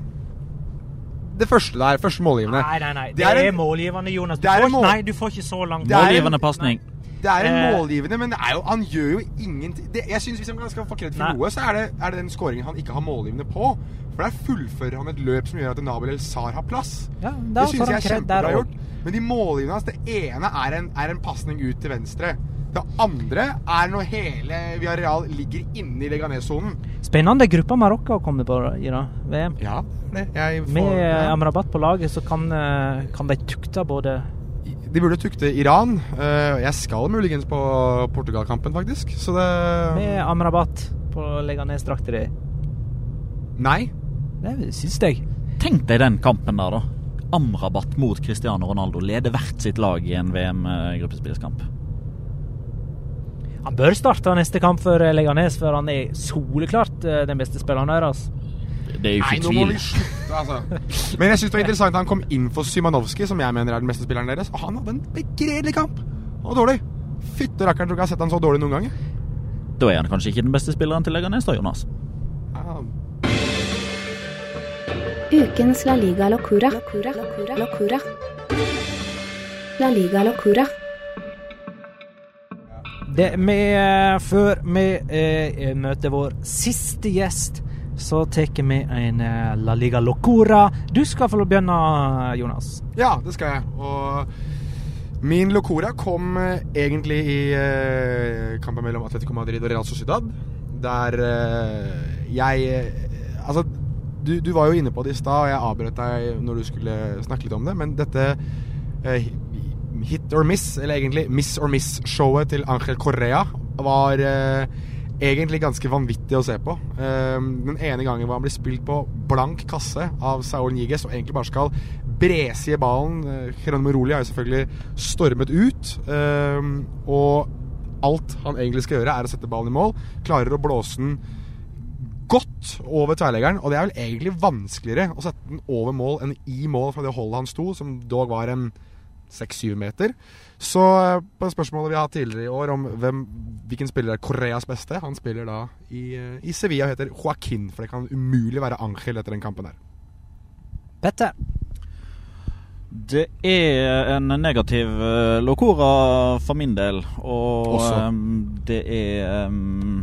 Det første der, første målgivende Nei, nei, nei. Det Det er er, en- målgivende, Jonas. Du får, mål- Nei, du får ikke så langt. Målgivende pasning. Det er en Eh. målgivende, men det er jo, han gjør jo ingenting det, Jeg synes Hvis han skal få kred for Nei. noe, så er det, er det den skåringen han ikke har målgivende på. For der fullfører han et løp som gjør at Nabil El Sar har plass. Ja, det syns jeg er kjempebra gjort. Men de målgivende hans, det ene er en, er en pasning ut til venstre. Det andre er når hele Villarreal ligger inne i Leganes-sonen. Spennende gruppe Marokko kommer på i da, VM. Ja, det. Får, Med ja. Amrabat på laget så kan, eh, kan de tukte både De burde tukte Iran. Eh, Jeg skal muligens på Portugal-kampen, faktisk. Så det Med Amrabat på Leganes-drakta di. Nei. Det syns jeg. Tenk deg den kampen der, da. Amrabat mot Cristiano Ronaldo leder hvert sitt lag i en VM-gruppespillskamp. Han bør starte neste kamp for Leganes, for han er soleklart eh, den beste spilleren deres. Det er jo ikke Nei, tvil. slutte, altså. Men jeg syns det var interessant at han kom inn for Symanovskij, som jeg mener er den beste spilleren deres. Og han hadde en begredelig kamp. Og dårlig. Fytte rakkeren, tror ikke jeg har sett han så dårlig noen gang. Da er han kanskje ikke den beste spilleren til Leganes, da, Jonas. Ukens La Liga Locura. Locura. Locura. Locura. La Liga Locura. det med, før vi eh, møter vår siste gjest, så tar vi en eh, La Liga Locura. Du skal få begynne, Jonas. Ja, det skal jeg. Og min locora kom eh, egentlig i eh, kampen mellom Atletico Madrid og Real Sociedad. Der eh, jeg eh, Altså, du, du var jo inne på det i stad, og jeg avbrøt deg når du skulle snakke litt om det, men dette eh, Hit or Miss, eller egentlig Miss or Miss-showet til Angel Correa var eh, egentlig ganske vanvittig å se på. Eh, den ene gangen hvor han blir spilt på blank kasse av Saul Niges og egentlig bare skal brese i ballen. Eh, Geronimo Roli har jo selvfølgelig stormet ut. eh, og alt han egentlig skal gjøre, er å sette ballen i mål. Klarer å blåse den godt over tverleggeren. og det er vel egentlig vanskeligere å sette den over mål enn i mål fra det holdet han sto, som dog var en 6-7 meter. Så eh, på spørsmålet vi har hatt tidligere i år om hvem, hvilken spiller er Koreas beste Han spiller da i, eh, i Sevilla og heter Joaquin, for det kan umulig være Angel etter den kampen der. Petter. Det er en negativ uh, locora for min del, og Også. ehm, det er ehm,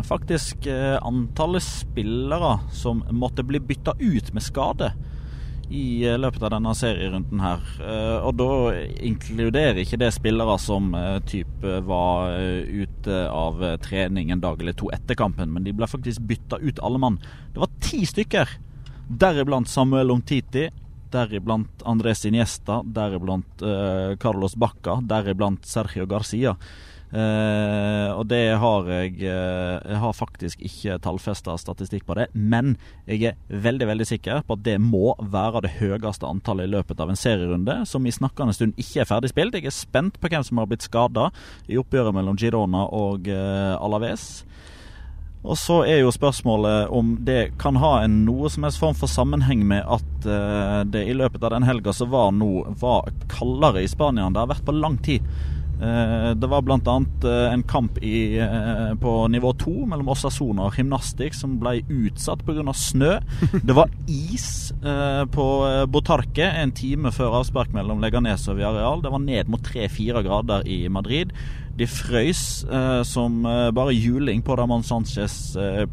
faktisk eh, antallet spillere som måtte bli bytta ut med skade i eh, løpet av denne serierunden her. Eh, og da inkluderer ikke det spillere som type var ute av trening en dag eller to etter kampen, men de ble faktisk bytta ut alle mann. Det var ti stykker, deriblant Samuel Omtiti. Deriblant Andres Iniesta, deriblant Carlos Bacca, deriblant Sergio Garcia. Eh, og det har jeg eh, Jeg har faktisk ikke tallfesta statistikk på det, men jeg er veldig veldig sikker på at det må være det høyeste antallet i løpet av en serierunde, som i snakkende stund ikke er ferdig spilt. Jeg er spent på hvem som har blitt skada i oppgjøret mellom Girona og eh, Alaves. Og så er jo spørsmålet om det kan ha en noe som helst form for sammenheng med at det i løpet av den helga så var noe var kaldere i Spania enn det har vært på lang tid. Eh, det var bl.a. Uh, en kamp i, eh, på nivå to mellom Osasona og Gymnastikk som ble utsatt pga. snø. Det var is eh, på eh, Botarque en time før avspark mellom Leganes og Villarreal. Det var ned mot 3-4 grader i Madrid. De frøys eh, som eh, bare juling på Ramón Sánchez eh.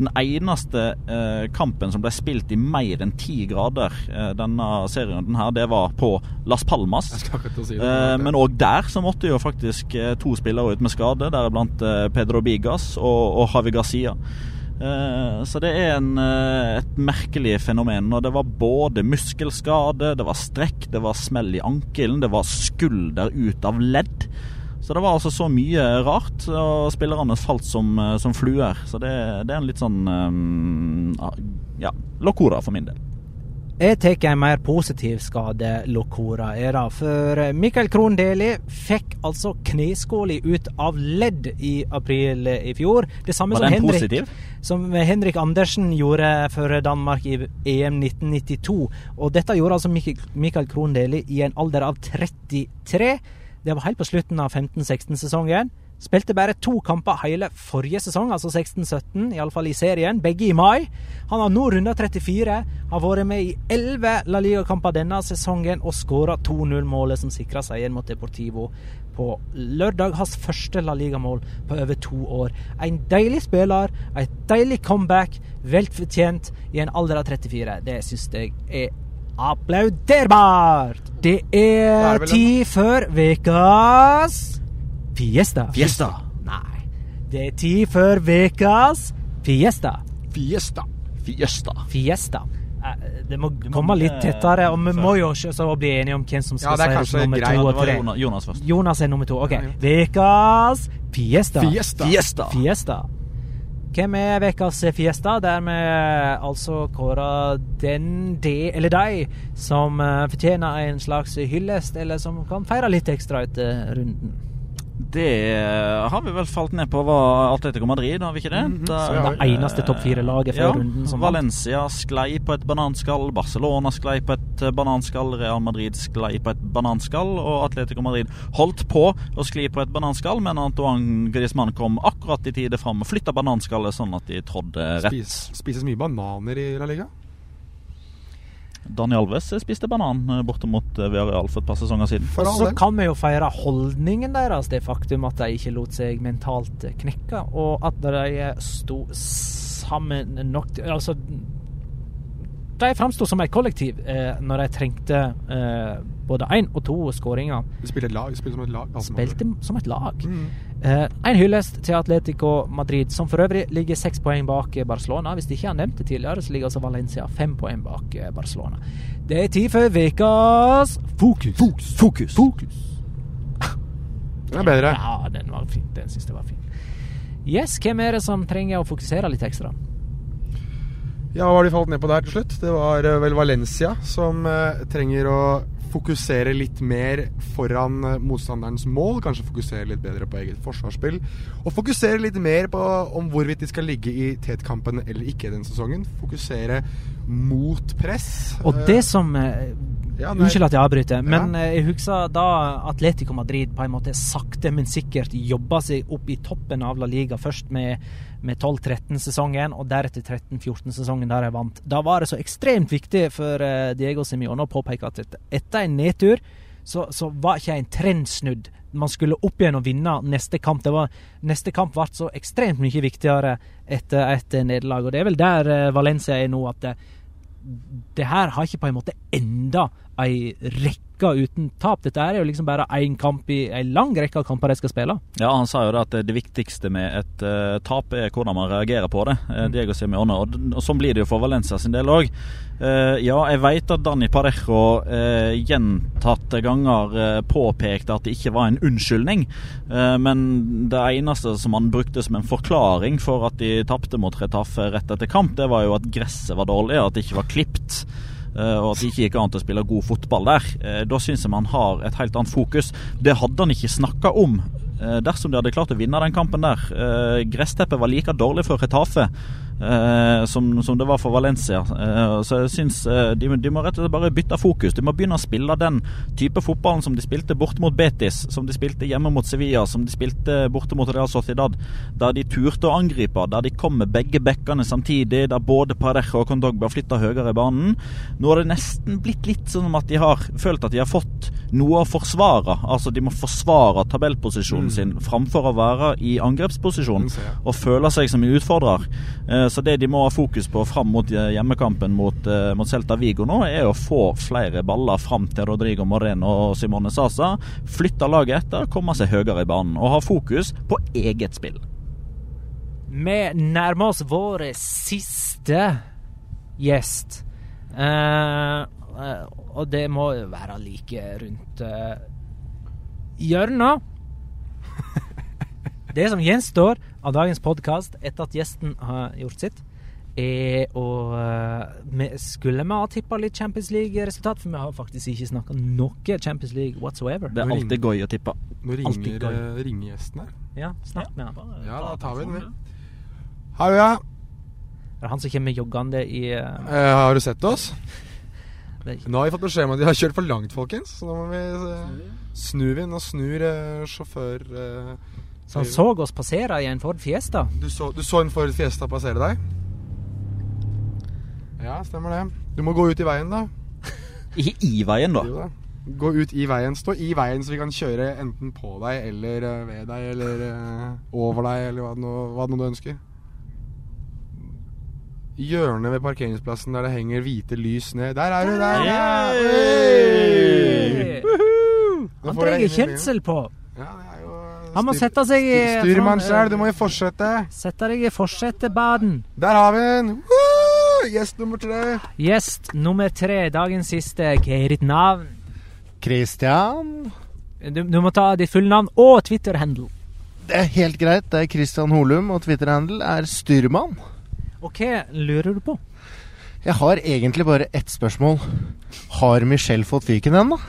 Den eneste eh, kampen som ble spilt i mer enn ti grader eh, denne serien her, det var på Las Palmas. Si det. Eh, men òg der så måtte jo faktisk to spillere ut med skade, deriblant Pedro Bigas og, og Javi Garcia. Så det er en, et merkelig fenomen. Og det var både muskelskade, det var strekk, det var smell i ankelen, det var skulder ut av ledd. Så det var altså så mye rart, og spillerne falt som, eh, som fluer. Så det, det er en litt sånn um, ja, locora for min del. Jeg tar en mer positiv skade, Locora er det. For Mikael Krohn Deli fikk altså kneskåla ut av ledd i april i fjor. Det samme som Henrik, som Henrik Andersen gjorde for Danmark i EM 1992. Og dette gjorde altså Mikael Krohn Deli i en alder av 33. Det var helt på slutten av 15-16-sesongen. Spilte bare to kamper hele forrige sesong, altså 16-17, iallfall i serien, begge i mai. Han har nå runda 34, har vært med i 11 La Liga-kamper denne sesongen og skåra 2-0-målet som sikra seieren mot Deportivo på lørdag. Hans første La Liga-mål på over to år. En deilig spiller, et deilig comeback, vel fortjent i en alder av 34. Det syns jeg er applauderbart! Det Det er en- tid for ukas Fiesta. Fiesta. Nei. Det er tid for ukas Fiesta. Fiesta. Fiesta. Fiesta. Eh, Det må komme litt tettere, og vi må jo bli enige om hvem som skal Ja, det si nummer greit. to og det tre. Jonas, Jonas først. Jonas er nummer to. OK. Ukas Fiesta. Fiesta. Fiesta. Fiesta. Hvem er ukas Fiesta? Der vi altså kårer den, de eller de som eh, fortjener en slags hyllest, eller som kan feire litt ekstra etter runden. Det har vi vel falt ned på var Atletico Madrid, har vi ikke det? Da- så ja, Det eneste topp fire-laget før ja, runden som vant. Valencia sklei på et bananskall, Barcelona sklei på et eh, bananskall, Real Madrid sklei på et bananskall, og Atletico Madrid holdt på å skli på et bananskall, men Antoine Griezmann kom akkurat i tide fram og flytta bananskallet sånn at de trådde rett. Spis, spises mye bananer i La Liga? Dani Alves spiste banan eh, borte mot eh, Villarreal for et par sesonger siden. Så kan vi jo feire holdningen deres, det faktum at de ikke lot seg mentalt knekke, og at de sto sammen nok til Altså De framsto som et kollektiv eh, når de trengte eh, både én og to skåringer. De spilte, lag. Du spiller som et lag. altså. Spilte som et lag. Mm. Eh, en hyllest til Atletico Madrid, som for øvrig ligger seks poeng bak eh, Barcelona. Hvis de ikke har nevnt det tidligere, så ligger altså Valencia fem poeng bak eh, Barcelona. Det er tid for ukas fokus. Fokus. Fokus. Den er bedre. Ja, den var fin. Den syns jeg var fin. Yes, hvem er det som trenger å fokusere litt ekstra? Ja, hva har de falt ned på der til slutt? Det var eh, vel Valencia som eh, trenger å fokusere litt mer foran eh, motstanderens mål. Kanskje fokusere litt bedre på eget forsvarsspill. Og fokusere litt mer på om hvorvidt de skal ligge i tetkampen eller ikke den sesongen. Fokusere mot press. Og det som eh, Ja. Unnskyld at jeg avbryter, men Ja. eh, jeg husker da Atletico Madrid på en måte sakte, men sikkert jobba seg opp i toppen av La Liga. Først med, med 12-13-sesongen, og deretter 13-14-sesongen der de vant. Da var det så ekstremt viktig for eh, Diego Simione å påpeke at etter, en nedtur så, så var ikke en trend snudd. Man skulle opp igjen og vinne neste kamp. Var, neste kamp ble så ekstremt mye viktigere etter et eh, nederlag. Og det er vel der eh, Valencia er nå, at det, det her har ikke på en måte enda ei rekke uten tap. Dette er jo liksom bare én kamp i ei lang rekke av kamper de skal spille. Ja, han sa jo det at det viktigste med et uh, tap er hvordan man reagerer på det. Uh, Diego Simione. Og, og sånn blir det jo for Valencia sin del òg. ja, jeg vet at Dani Parejo uh, gjentatte ganger uh, påpekte at det ikke var en unnskyldning. Eh, men det eneste som han brukte som en forklaring for at de tapte mot Retafe rett etter kamp, det var jo at gresset var dårlig, at det ikke var klipt. Eh, og at det ikke gikk an å spille god fotball der. Eh, da syns jeg man har et helt annet fokus. Det hadde han ikke snakka om eh, dersom de hadde klart å vinne den kampen der. Gressteppet var like dårlig for Retafe eh, som, som det var for Valencia. Eh, så jeg syns eh, de, de må rett og slett bare bytte fokus. De må begynne å spille den type fotballen som de spilte borte mot Betis, som de spilte hjemme mot Sevilla, som de spilte borte mot Real Sociedad. Der de turte å angripe, der de kom med begge bekkene samtidig, der både Parejo og Condogba flytta høyere i banen. Nå har det nesten blitt litt sånn at de har følt at de har fått noe å forsvare. Altså de må forsvare tabellposisjonen sin framfor å være i angrepsposisjon jeg. og føle seg som en utfordrer. Eh, Så det de må ha fokus på fram mot eh, hjemmekampen mot, eh, mot Celta Vigo nå, er å få flere baller fram til Rodrigo Moreno og Simone Sasa. Flytte laget etter, komme seg høyere i banen og ha fokus på eget spill. Vi nærmer oss vår siste gjest. Uh, uh, og det må jo være like rundt uh, hjørnet. Det som gjenstår av dagens podkast etter at gjesten har gjort sitt, er å eh, vi Skulle vi ha tippa litt Champions League-resultat? For vi har faktisk ikke snakka noe Champions League whatsoever. Det er alltid gøy å tippe. Nå ringer, eh, ringer gjesten her. Ja, snakk med han. Ja, da tar vi den, vi. Hallo, ja. Det er han som kommer joggende i uh... Eh, har du sett oss? Nå har vi fått beskjed om at de har kjørt for langt, folkens. Så nå må vi uh, snu vi. Nå snur uh, sjåfør Så han så oss passere i en Ford Fiesta. du, så, du så en Ford Fiesta passere deg? Ja, stemmer det. Du må gå ut i veien, da. Ikke i veien, da. Jo da. Gå ut i veien. Stå i veien, så vi kan kjøre enten på deg eller eh, ved deg eller eh, over deg, eller hva det nå, hva det nå du ønsker. Hjørnet ved parkeringsplassen der det henger hvite lys ned. Der er du! Der! Ja! Hey! Nå Han trenger kjensel på. Ja, det er jo eh, Han må sette seg i Styrmann sjøl, du må jo fortsette. Sette deg i forsetebaden. Der har vi den! Gjest nummer tre. Gjest nummer tre, dagens siste. Hva er ditt navn? Christian. Du, du må ta ditt fulle navn og Twitter-handle. Det er helt greit. Det er Christian Holum, og Twitter-handle er styrmann. Og hva lurer du på? Jeg har egentlig bare ett spørsmål. Har Michelle fått fyken ennå?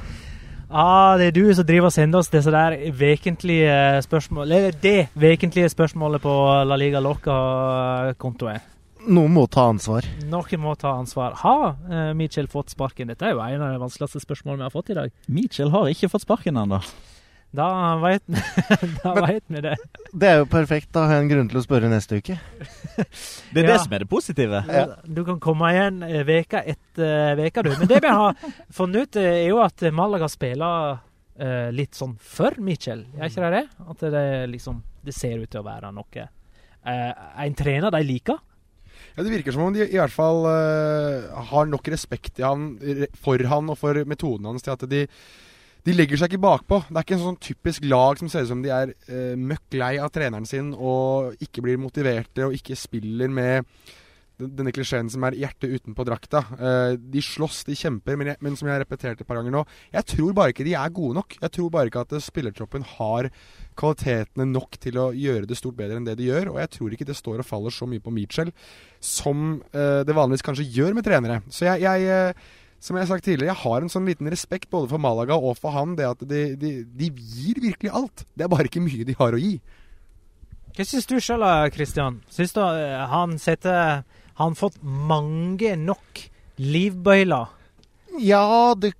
Ah, det er du som driver og sender oss disse der vekentlige spørsmål Eller det vekentlige spørsmålet på La Liga Loca-kontoen. Noen må ta ansvar. Noen må ta ansvar. Har uh, Mitchell fått sparken? Dette er jo en av de vanskeligste spørsmålene vi har fått i dag. Mitchell har ikke fått sparken ennå. Da veit vi det. Det er jo perfekt. Da har jeg en grunn til å spørre neste uke. Det er Ja. det som er det positive. Du kan komme igjen eh, veka etter veka, du. Men det vi har funnet ut, eh, er jo at Malaga spiller eh, litt sånn for Mitchell. Er ikke det det? At det liksom Det ser ut til å være noe eh, En trener de liker. Ja, Det virker som om de i hvert fall uh, har nok respekt i han, for han og for metoden hans til at de, de legger seg ikke bakpå. Det er ikke en sånn typisk lag som ser ut som de er uh, møkk lei av treneren sin og ikke blir motiverte og ikke spiller med denne klisjeen som er hjertet utenpå drakta. Eh, de slåss, de kjemper, men, jeg, men som jeg har repetert et par ganger nå Jeg tror bare ikke de er gode nok. Jeg tror bare ikke at eh, spillertroppen har kvalitetene nok til å gjøre det stort bedre enn det de gjør. Og jeg tror ikke det står og faller så mye på Mitchell som eh, det vanligvis kanskje gjør med trenere. Så jeg, jeg eh, som jeg har sagt tidligere, jeg har en sånn liten respekt både for Malaga og for han. Det at de, de, de gir virkelig alt. Det er bare ikke mye de har å gi. Hva syns du sjøl, Kristian? Syns du eh, han setter Han fått mange nok livbøyler? Ja, det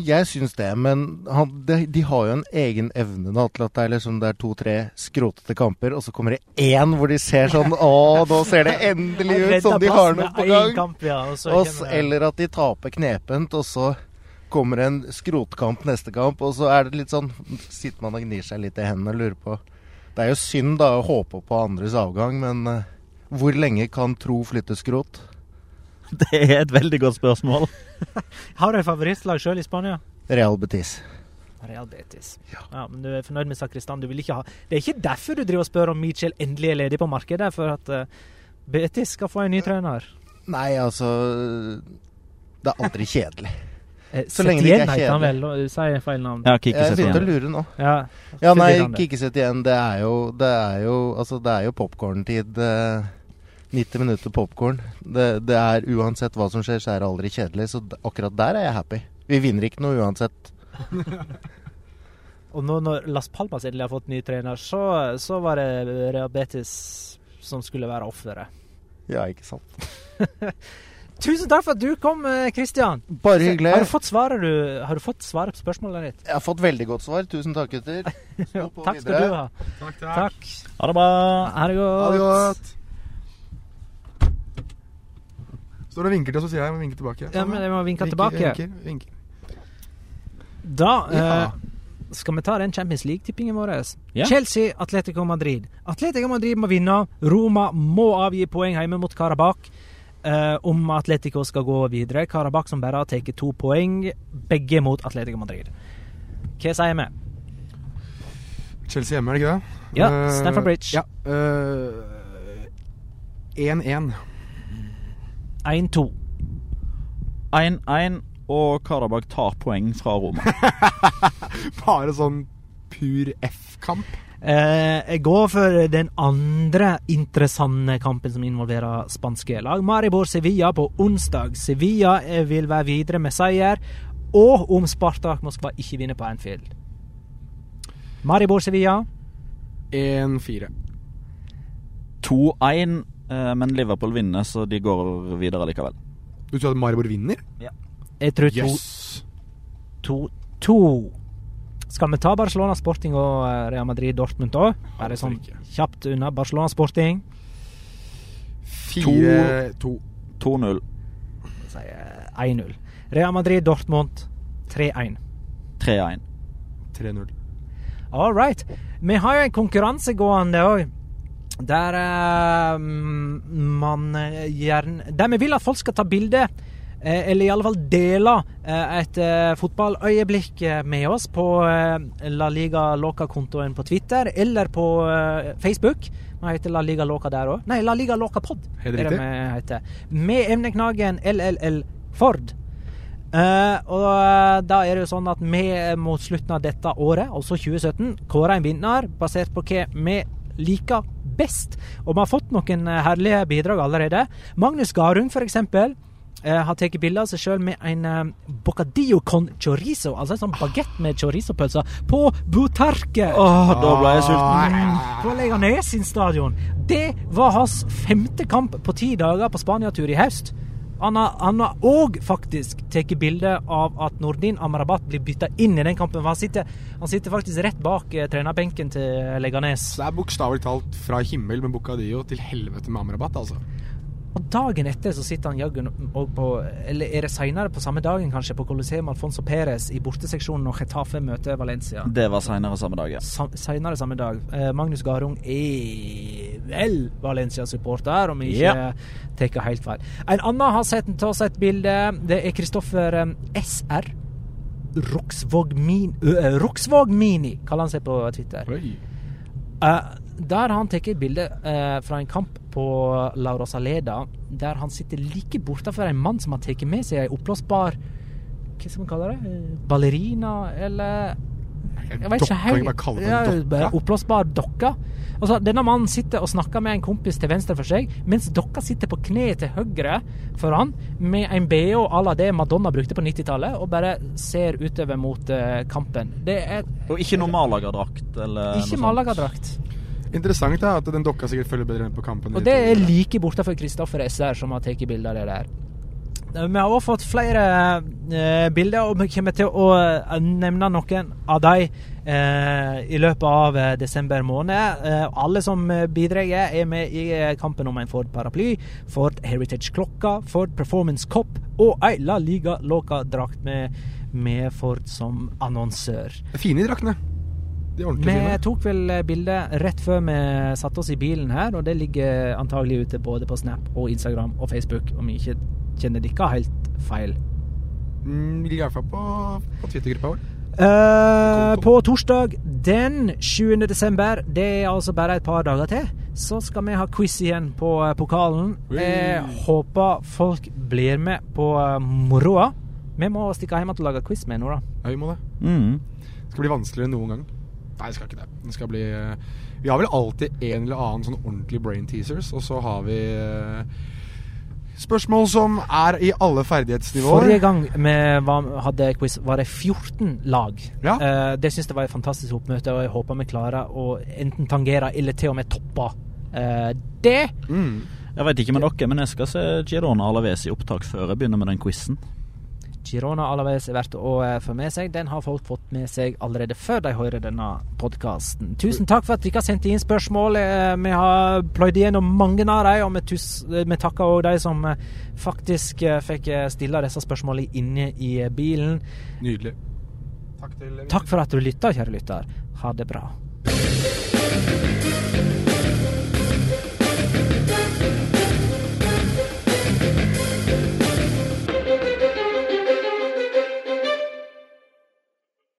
jeg syns det, men han, de, de har jo en egen evne da, til at det er liksom det er to-tre skrotete kamper, og så kommer det én hvor de ser sånn Å, nå ser det endelig ut som de har noe på gang! Kamp, ja, og så Og s- kommer det- eller at de taper knepent, og så kommer en skrotkamp neste kamp, og så er det litt sånn Sitter man og gnir seg litt i hendene og lurer på Det er jo synd da å håpe på andres avgang, men uh, hvor lenge kan tro flytte skrot? Det er et veldig godt spørsmål. Har du et favorittlag sjøl i Spania? Real Betis. Real Betis. Ja. men Du er fornøyd med Sakristan? Du vil ikke ha Det er ikke derfor du driver og spør om Mitchell endelig er ledig på markedet, for at eh, Betis skal få en ny trener. Nei, altså Det er aldri kjedelig. Eh, Så lenge det ikke er heter han kjedelig. vel? og- Sier feil navn? Ja, Jeg begynte å lure nå. Ja, Ja, nei, Kikki Kikkesett igjen. Det er jo Det er jo, altså, er jo popkorn-tid. Eh, 90 minutter popkorn. Det, det er uansett hva som skjer, så er det aldri kjedelig. Så akkurat der er jeg happy. Vi vinner ikke noe uansett. Og nå når Las Palmas endelig har fått ny trener, så, så var det Rehabetis som skulle være offeret. Ja, ikke sant. Tusen takk for at du kom, Kristian. Christian. Bare hyggelig. Har du fått svaret, du, har du fått svaret på spørsmålet ditt? Jeg har fått veldig godt svar. Tusen takk, gutter. Takk skal videre. du ha. Takk, Takk. Ha det bra. Ha det godt. Ha det godt. Står og vinker til oss, så sier jeg må vinke tilbake. Ja, men jeg må vinke tilbake. Vinker, vinker. Da Ja. eh, skal vi ta den Champions League-tippingen vår. Ja. Chelsea, Atletico Madrid. Atletico Madrid må vinne. Roma må avgi poeng hjemme mot Karabakh. eh, om Atletico skal gå videre. Karabakh som bare har tatt to poeng, begge mot Atletico Madrid. Hva sier vi? Chelsea hjemme, er det ikke det? Ja, Stamford Bridge. Ja. eh, 1-1. 1-2. 1-1, og Karabakh tar poeng fra Roma. Bare sånn pur F-kamp. Eh, jeg går for den andre interessante kampen som involverer spanske lag. Maribor-Sevilla på onsdag. Sevilla eh, vil være videre med seier. Og om Spartak Moskva ikke vinner på Anfield. Maribor-Sevilla. 1-4. 2-1, eh, men Liverpool vinner, så de går videre likevel. Du tror at Maribor vinner? Ja. Jeg tror to- Jøss. 2-2. Skal vi ta Barcelona Sporting og eh, Real Madrid Dortmund òg? Bare sånn kjapt unna. Barcelona Sporting. 4-2. 2-0. Sier 1-0. Real Madrid Dortmund 3-1. 3-1. 3-0. All right. Vi har jo en konkurranse gående òg. Der uh, man eh, gjerne Der vi vil at folk skal ta bilde, eh, eller i alle fall dele, et fotballøyeblikk med oss på La Liga Loca-kontoen på Twitter eller på Facebook. Vi heter La Liga Loca der òg. Nei, La Liga Loca Pod. Er det vi heter. Med emneknaggen LLL Ford. Uh, og da er det jo sånn at vi mot slutten av dette året, altså 2017, kårer en vinner basert på hva vi liker best. Og vi har fått noen eh, herlige bidrag allerede. Magnus Garung, for eksempel. eh, har tatt bilde av seg sjøl med en uh, bocadillo con chorizo, altså en sånn bagett med chorizo-pølser, på Butarque. Åh, da ble jeg sulten. Mm, På Leganes sin stadion. Det var hans femte kamp på ti dager på Spania-tur i høst. Han har, òg faktisk tatt bilde av at Nordin Amrabat blir bytta inn i den kampen. Han sitter, han sitter faktisk rett bak eh, trenerbenken til Leganes. Det er bokstavelig talt fra himmel med Bucadillo til helvete med Amrabat, altså. Og dagen etter så sitter han jaggu på Eller er det seinere på samme dagen, kanskje, på Coliseum Alfonso Perez i borteseksjonen når Getafe møter Valencia. Det var seinere samme dag, ja. Sa Seinere samme dag. Eh, Magnus Garung er vel Valencia-supporter, om jeg ikke tar helt feil. En annen har sett til oss et bilde. Det er Kristoffer eh, SR. Roksvåg Mini, uh, Roksvåg Mini, kaller han seg på Twitter. Oi. Eh, der har han tatt et bilde eh, fra en kamp på La Saleda, der han sitter like bortenfor en mann som har tatt med seg ei oppblåsbar Hva skal man kalle det? Ballerina, eller Jeg vet ikke helt. Ja? Oppblåsbar dokke. Altså, denne mannen sitter og snakker med en kompis til venstre for seg, mens dokka sitter på kne til høyre for han, med en BH à la det Madonna brukte på 90-tallet, og bare ser utover mot eh, kampen. Det er Og ikke noe Malaga-drakt? ikke malagadrakt. Interessant da, at den dokka sikkert følger bedre med på kampen. Og det er like bortafor Kristoffer SR som har tatt bilde av det der. Vi har også fått flere eh, bilder, og vi kommer til å eh, nevne noen av dem eh, i løpet av eh, desember måned. Eh, alle som eh, bidrar, er med i kampen om en Ford paraply, Ford Heritage-klokka, Ford Performance Cop og ei La Liga Loca-drakt med, med Ford som annonsør. Fine i draktene. De ordentlig Vi fine. tok vel bilde rett før vi satte oss i bilen her, og det ligger antagelig ute både på Snap og Instagram og Facebook, om vi ikke kjenner dere helt feil. Mm, ligger i hvert fall på, på Twitter-gruppa vår. Uh, på torsdag den 20. desember, det er altså bare et par dager til, så skal vi ha quiz igjen på eh, pokalen. Jeg håper folk blir med på eh, moroa. Vi må stikke hjem og lage quiz med nå, da. Ja, vi må det. Mm. Det skal bli vanskeligere enn noen gang. Nei, det skal ikke det. Det skal bli eh, Vi har vel alltid en eller annen sånn ordentlig brain teasers, og så har vi eh, spørsmål som er i alle ferdighetsnivåer. Forrige gang vi var, hadde quiz, var det 14 lag. Ja. Eh, det syns jeg var et fantastisk oppmøte, og jeg håper vi klarer å enten tangere eller til og med toppe eh, det. Mm. Jeg veit ikke med dere, men jeg skal se Girona Alaves i opptak før jeg begynner med den quizen. Girona Alaves er verdt å eh, få med seg. Den har folk fått med seg allerede før de hører denne podkasten. Tusen takk for at dere har sendt inn spørsmål. Eh, Vi har pløyd igjennom mange av dem, og vi, tus, eh, takker òg de som faktisk fikk stille disse spørsmålene inne i bilen. Nydelig. Takk til Takk for at du lytta, kjære lytter. Ha det bra.